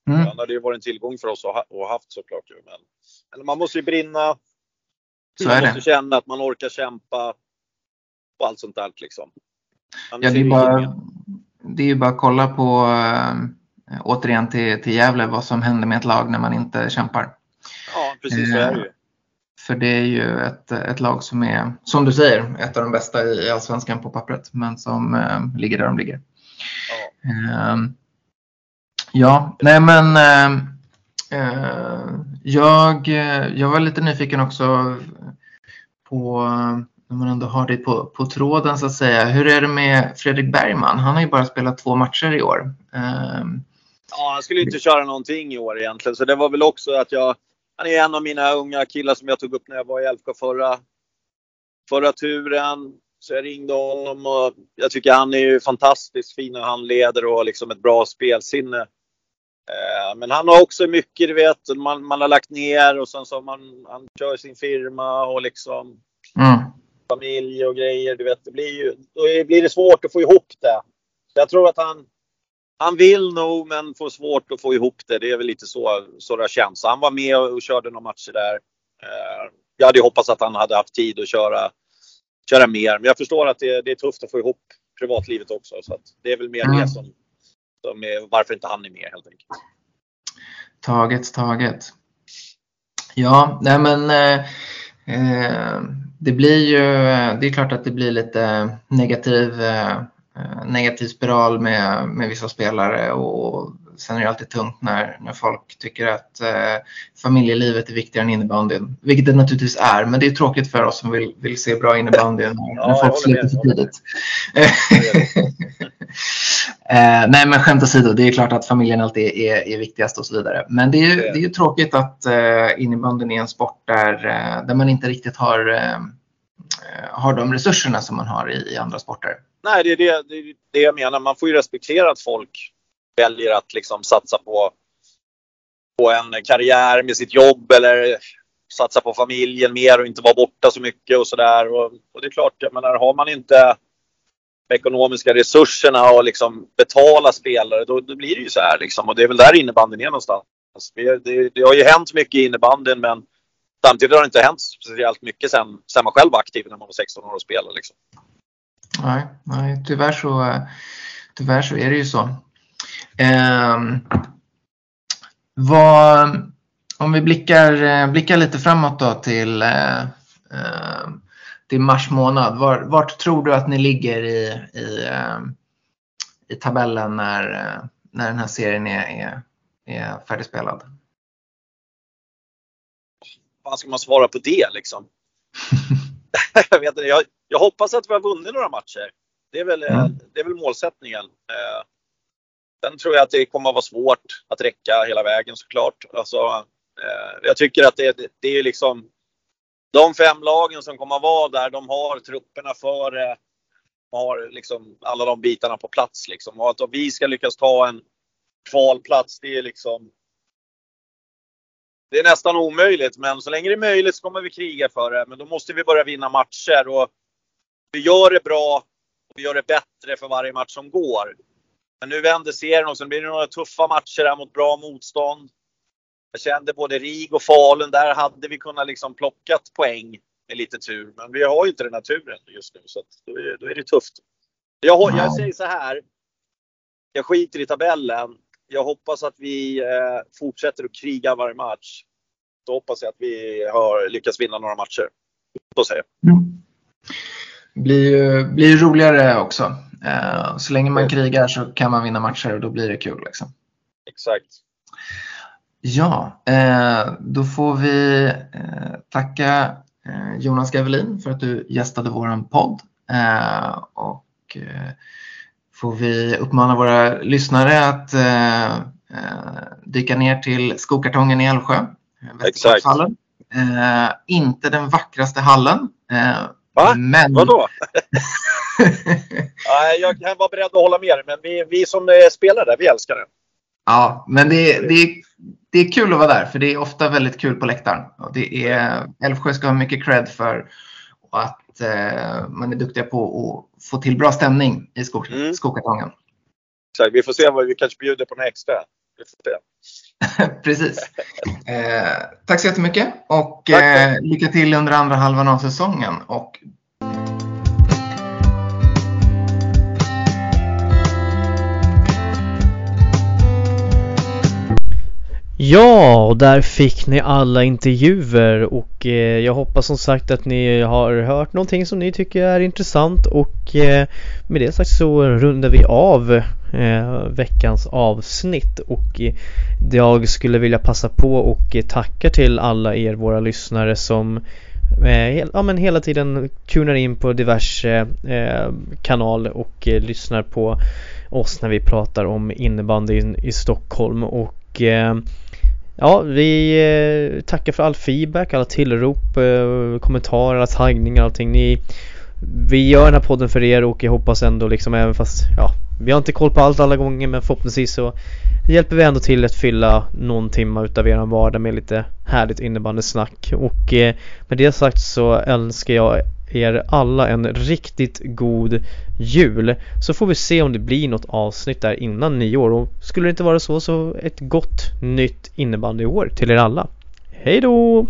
Mm. Han hade ju varit en tillgång för oss att ha och haft såklart. ju, Men, men man måste ju brinna. Så man måste det. känna att man orkar kämpa. Och allt sånt där liksom. Annars Ja, det, är ju bara, det är bara att kolla på, eh, återigen till, till Gävle, vad som händer med ett lag när man inte kämpar. Ja, precis så är det ju. För det är ju ett, ett lag som är, som du säger, ett av de bästa i Allsvenskan på pappret, men som eh, ligger där de ligger. Ja. Ehm, ja, nej men eh, eh jag, eh, jag var lite nyfiken också på, eh, när man ändå har dig på, på tråden så att säga, hur är det med Fredrik Bergman? Han har ju bara spelat två matcher i år. Eh, Ja, han skulle inte köra någonting i år egentligen. Så det var väl också att jag... Han är en av mina unga killar som jag tog upp när jag var i Älvsjö förra, förra turen. Så jag ringde honom och jag tycker han är ju fantastiskt fin och han leder och har liksom ett bra spelsinne. Eh, Men han har också mycket, du vet, man, man har lagt ner och sen så har man, han kör sin firma och liksom mm, familj och grejer. Du vet, det blir ju, då blir det svårt att få ihop det. Så jag tror att han, han vill nog men får svårt att få ihop det. Det är väl lite så, så det känns. Han var med och, och körde några matcher där. Eh, jag hade hoppats att han hade haft tid att köra, köra mer. Men jag förstår att det, det är tufft att få ihop privatlivet också. Så det är väl mer Mm. det som, som är varför inte han är med helt enkelt. taget, taget. Ja, nej men eh, eh, det blir ju, det är klart att det blir lite negativ, eh, eh, negativ spiral med, med vissa spelare och sen är det alltid tungt när, när folk tycker att eh, familjelivet är viktigare än innebandyn. Vilket det naturligtvis är, men det är tråkigt för oss som vill, vill se bra innebandy när, Ja, när folk slutar för tidigt. Eh, nej men skämt åsido, det är klart att familjen alltid är, är viktigast och så vidare. Men det är, ju- Det är är ju tråkigt att eh, innebandyn är en sport där, eh, där man inte riktigt har, eh, har de resurserna som man har i, i andra sporter. Nej, det är det, det är det jag menar. Man får ju respektera att folk väljer att liksom satsa på, på en karriär med sitt jobb eller satsa på familjen mer och inte vara borta så mycket och sådär. Och, och det är klart, jag menar, har man inte ekonomiska resurserna och liksom betala spelare, då, då blir det ju så här liksom. Och det är väl där innebandyn är någonstans. Det, det, det har ju hänt mycket i innebandyn men samtidigt har det inte hänt speciellt mycket sen, sen man själv var aktiv när man var 16 år och spelade. Liksom. Nej, nej tyvärr, så, eh, tyvärr så är det ju så. Eh, vad, om vi blickar, eh, blickar lite framåt då till, eh, eh, till mars månad. Var, vart tror du att ni ligger i, i, eh, i tabellen när, när den här serien är, är, är färdigspelad? Vad ska man svara på det liksom? jag, vet inte, jag, jag hoppas att vi har vunnit några matcher. Det är väl, eh, Mm. det är väl målsättningen. Eh, sen tror jag att det kommer att vara svårt att räcka hela vägen såklart. Alltså, eh, jag tycker att det, det är liksom de fem lagen som kommer att vara där, de har trupperna för har liksom alla de bitarna på plats. Liksom. Och att vi ska lyckas ta en kvalplats, det är liksom det är nästan omöjligt, men så länge det är möjligt så kommer vi kriga för det. Men då måste vi börja vinna matcher och vi gör det bra och vi gör det bättre för varje match som går. Men nu vänder serien och sen blir det några tuffa matcher här mot bra motstånd. Jag kände både RIG och Falun, där hade vi kunnat liksom plockat poäng med lite tur. Men vi har ju inte den här turen just nu så då, är, då är det tufft. Jag, jag säger så här. Jag skiter i tabellen. Jag hoppas att vi eh, fortsätter att kriga varje match. Då hoppas jag att vi har lyckats vinna några matcher. Så säger jag. Mm. blir ju blir ju roligare också. Eh, så länge man krigar så kan man vinna matcher och då blir det kul. Liksom. Exakt. Ja, eh, då får vi eh, tacka eh, Jonas Gavelin för att du gästade våran podd. Och får vi uppmana våra lyssnare att dyka ner till Skokartongen i Älvsjö. Eh, inte den vackraste hallen, Va? Men... Vadå? Jag kan vara beredd att hålla med dig, men vi, vi som är spelare där, vi älskar det. Ja, men det, det, det är kul att vara där för det är ofta väldigt kul på läktaren. Och det är, Älvsjö ska ha mycket cred för att eh, man är duktiga på att få till bra stämning i skog, Mm. skokartongen. Så vi får se vad vi kanske bjuder på några extra. Precis. Eh, tack så jättemycket och eh, lycka till under andra halvan av säsongen. Och Ja, och där fick ni alla intervjuer och eh, jag hoppas som sagt att ni har hört någonting som ni tycker är intressant och eh, med det sagt så rundar vi av eh, veckans avsnitt och eh, jag skulle vilja passa på och eh, tacka till alla er våra lyssnare som eh, ja, men hela tiden tunar in på diverse eh, kanaler och eh, lyssnar på oss när vi pratar om innebandyn i Stockholm och och Ja, vi eh, tackar för all feedback, alla tillrop, eh, kommentarer, alla taggningar, allting. Ni, vi gör den här podden för er och jag hoppas ändå liksom även fast, ja, vi har inte koll på allt alla gånger men förhoppningsvis så hjälper vi ändå till att fylla någon timma utav eran vardag med lite härligt innebandysnack. Och eh, med det sagt så önskar jag er alla en riktigt god jul. Så får vi se om det blir något avsnitt där innan nyår och skulle det inte vara så så ett gott nytt innebandyår till er alla. Hej då!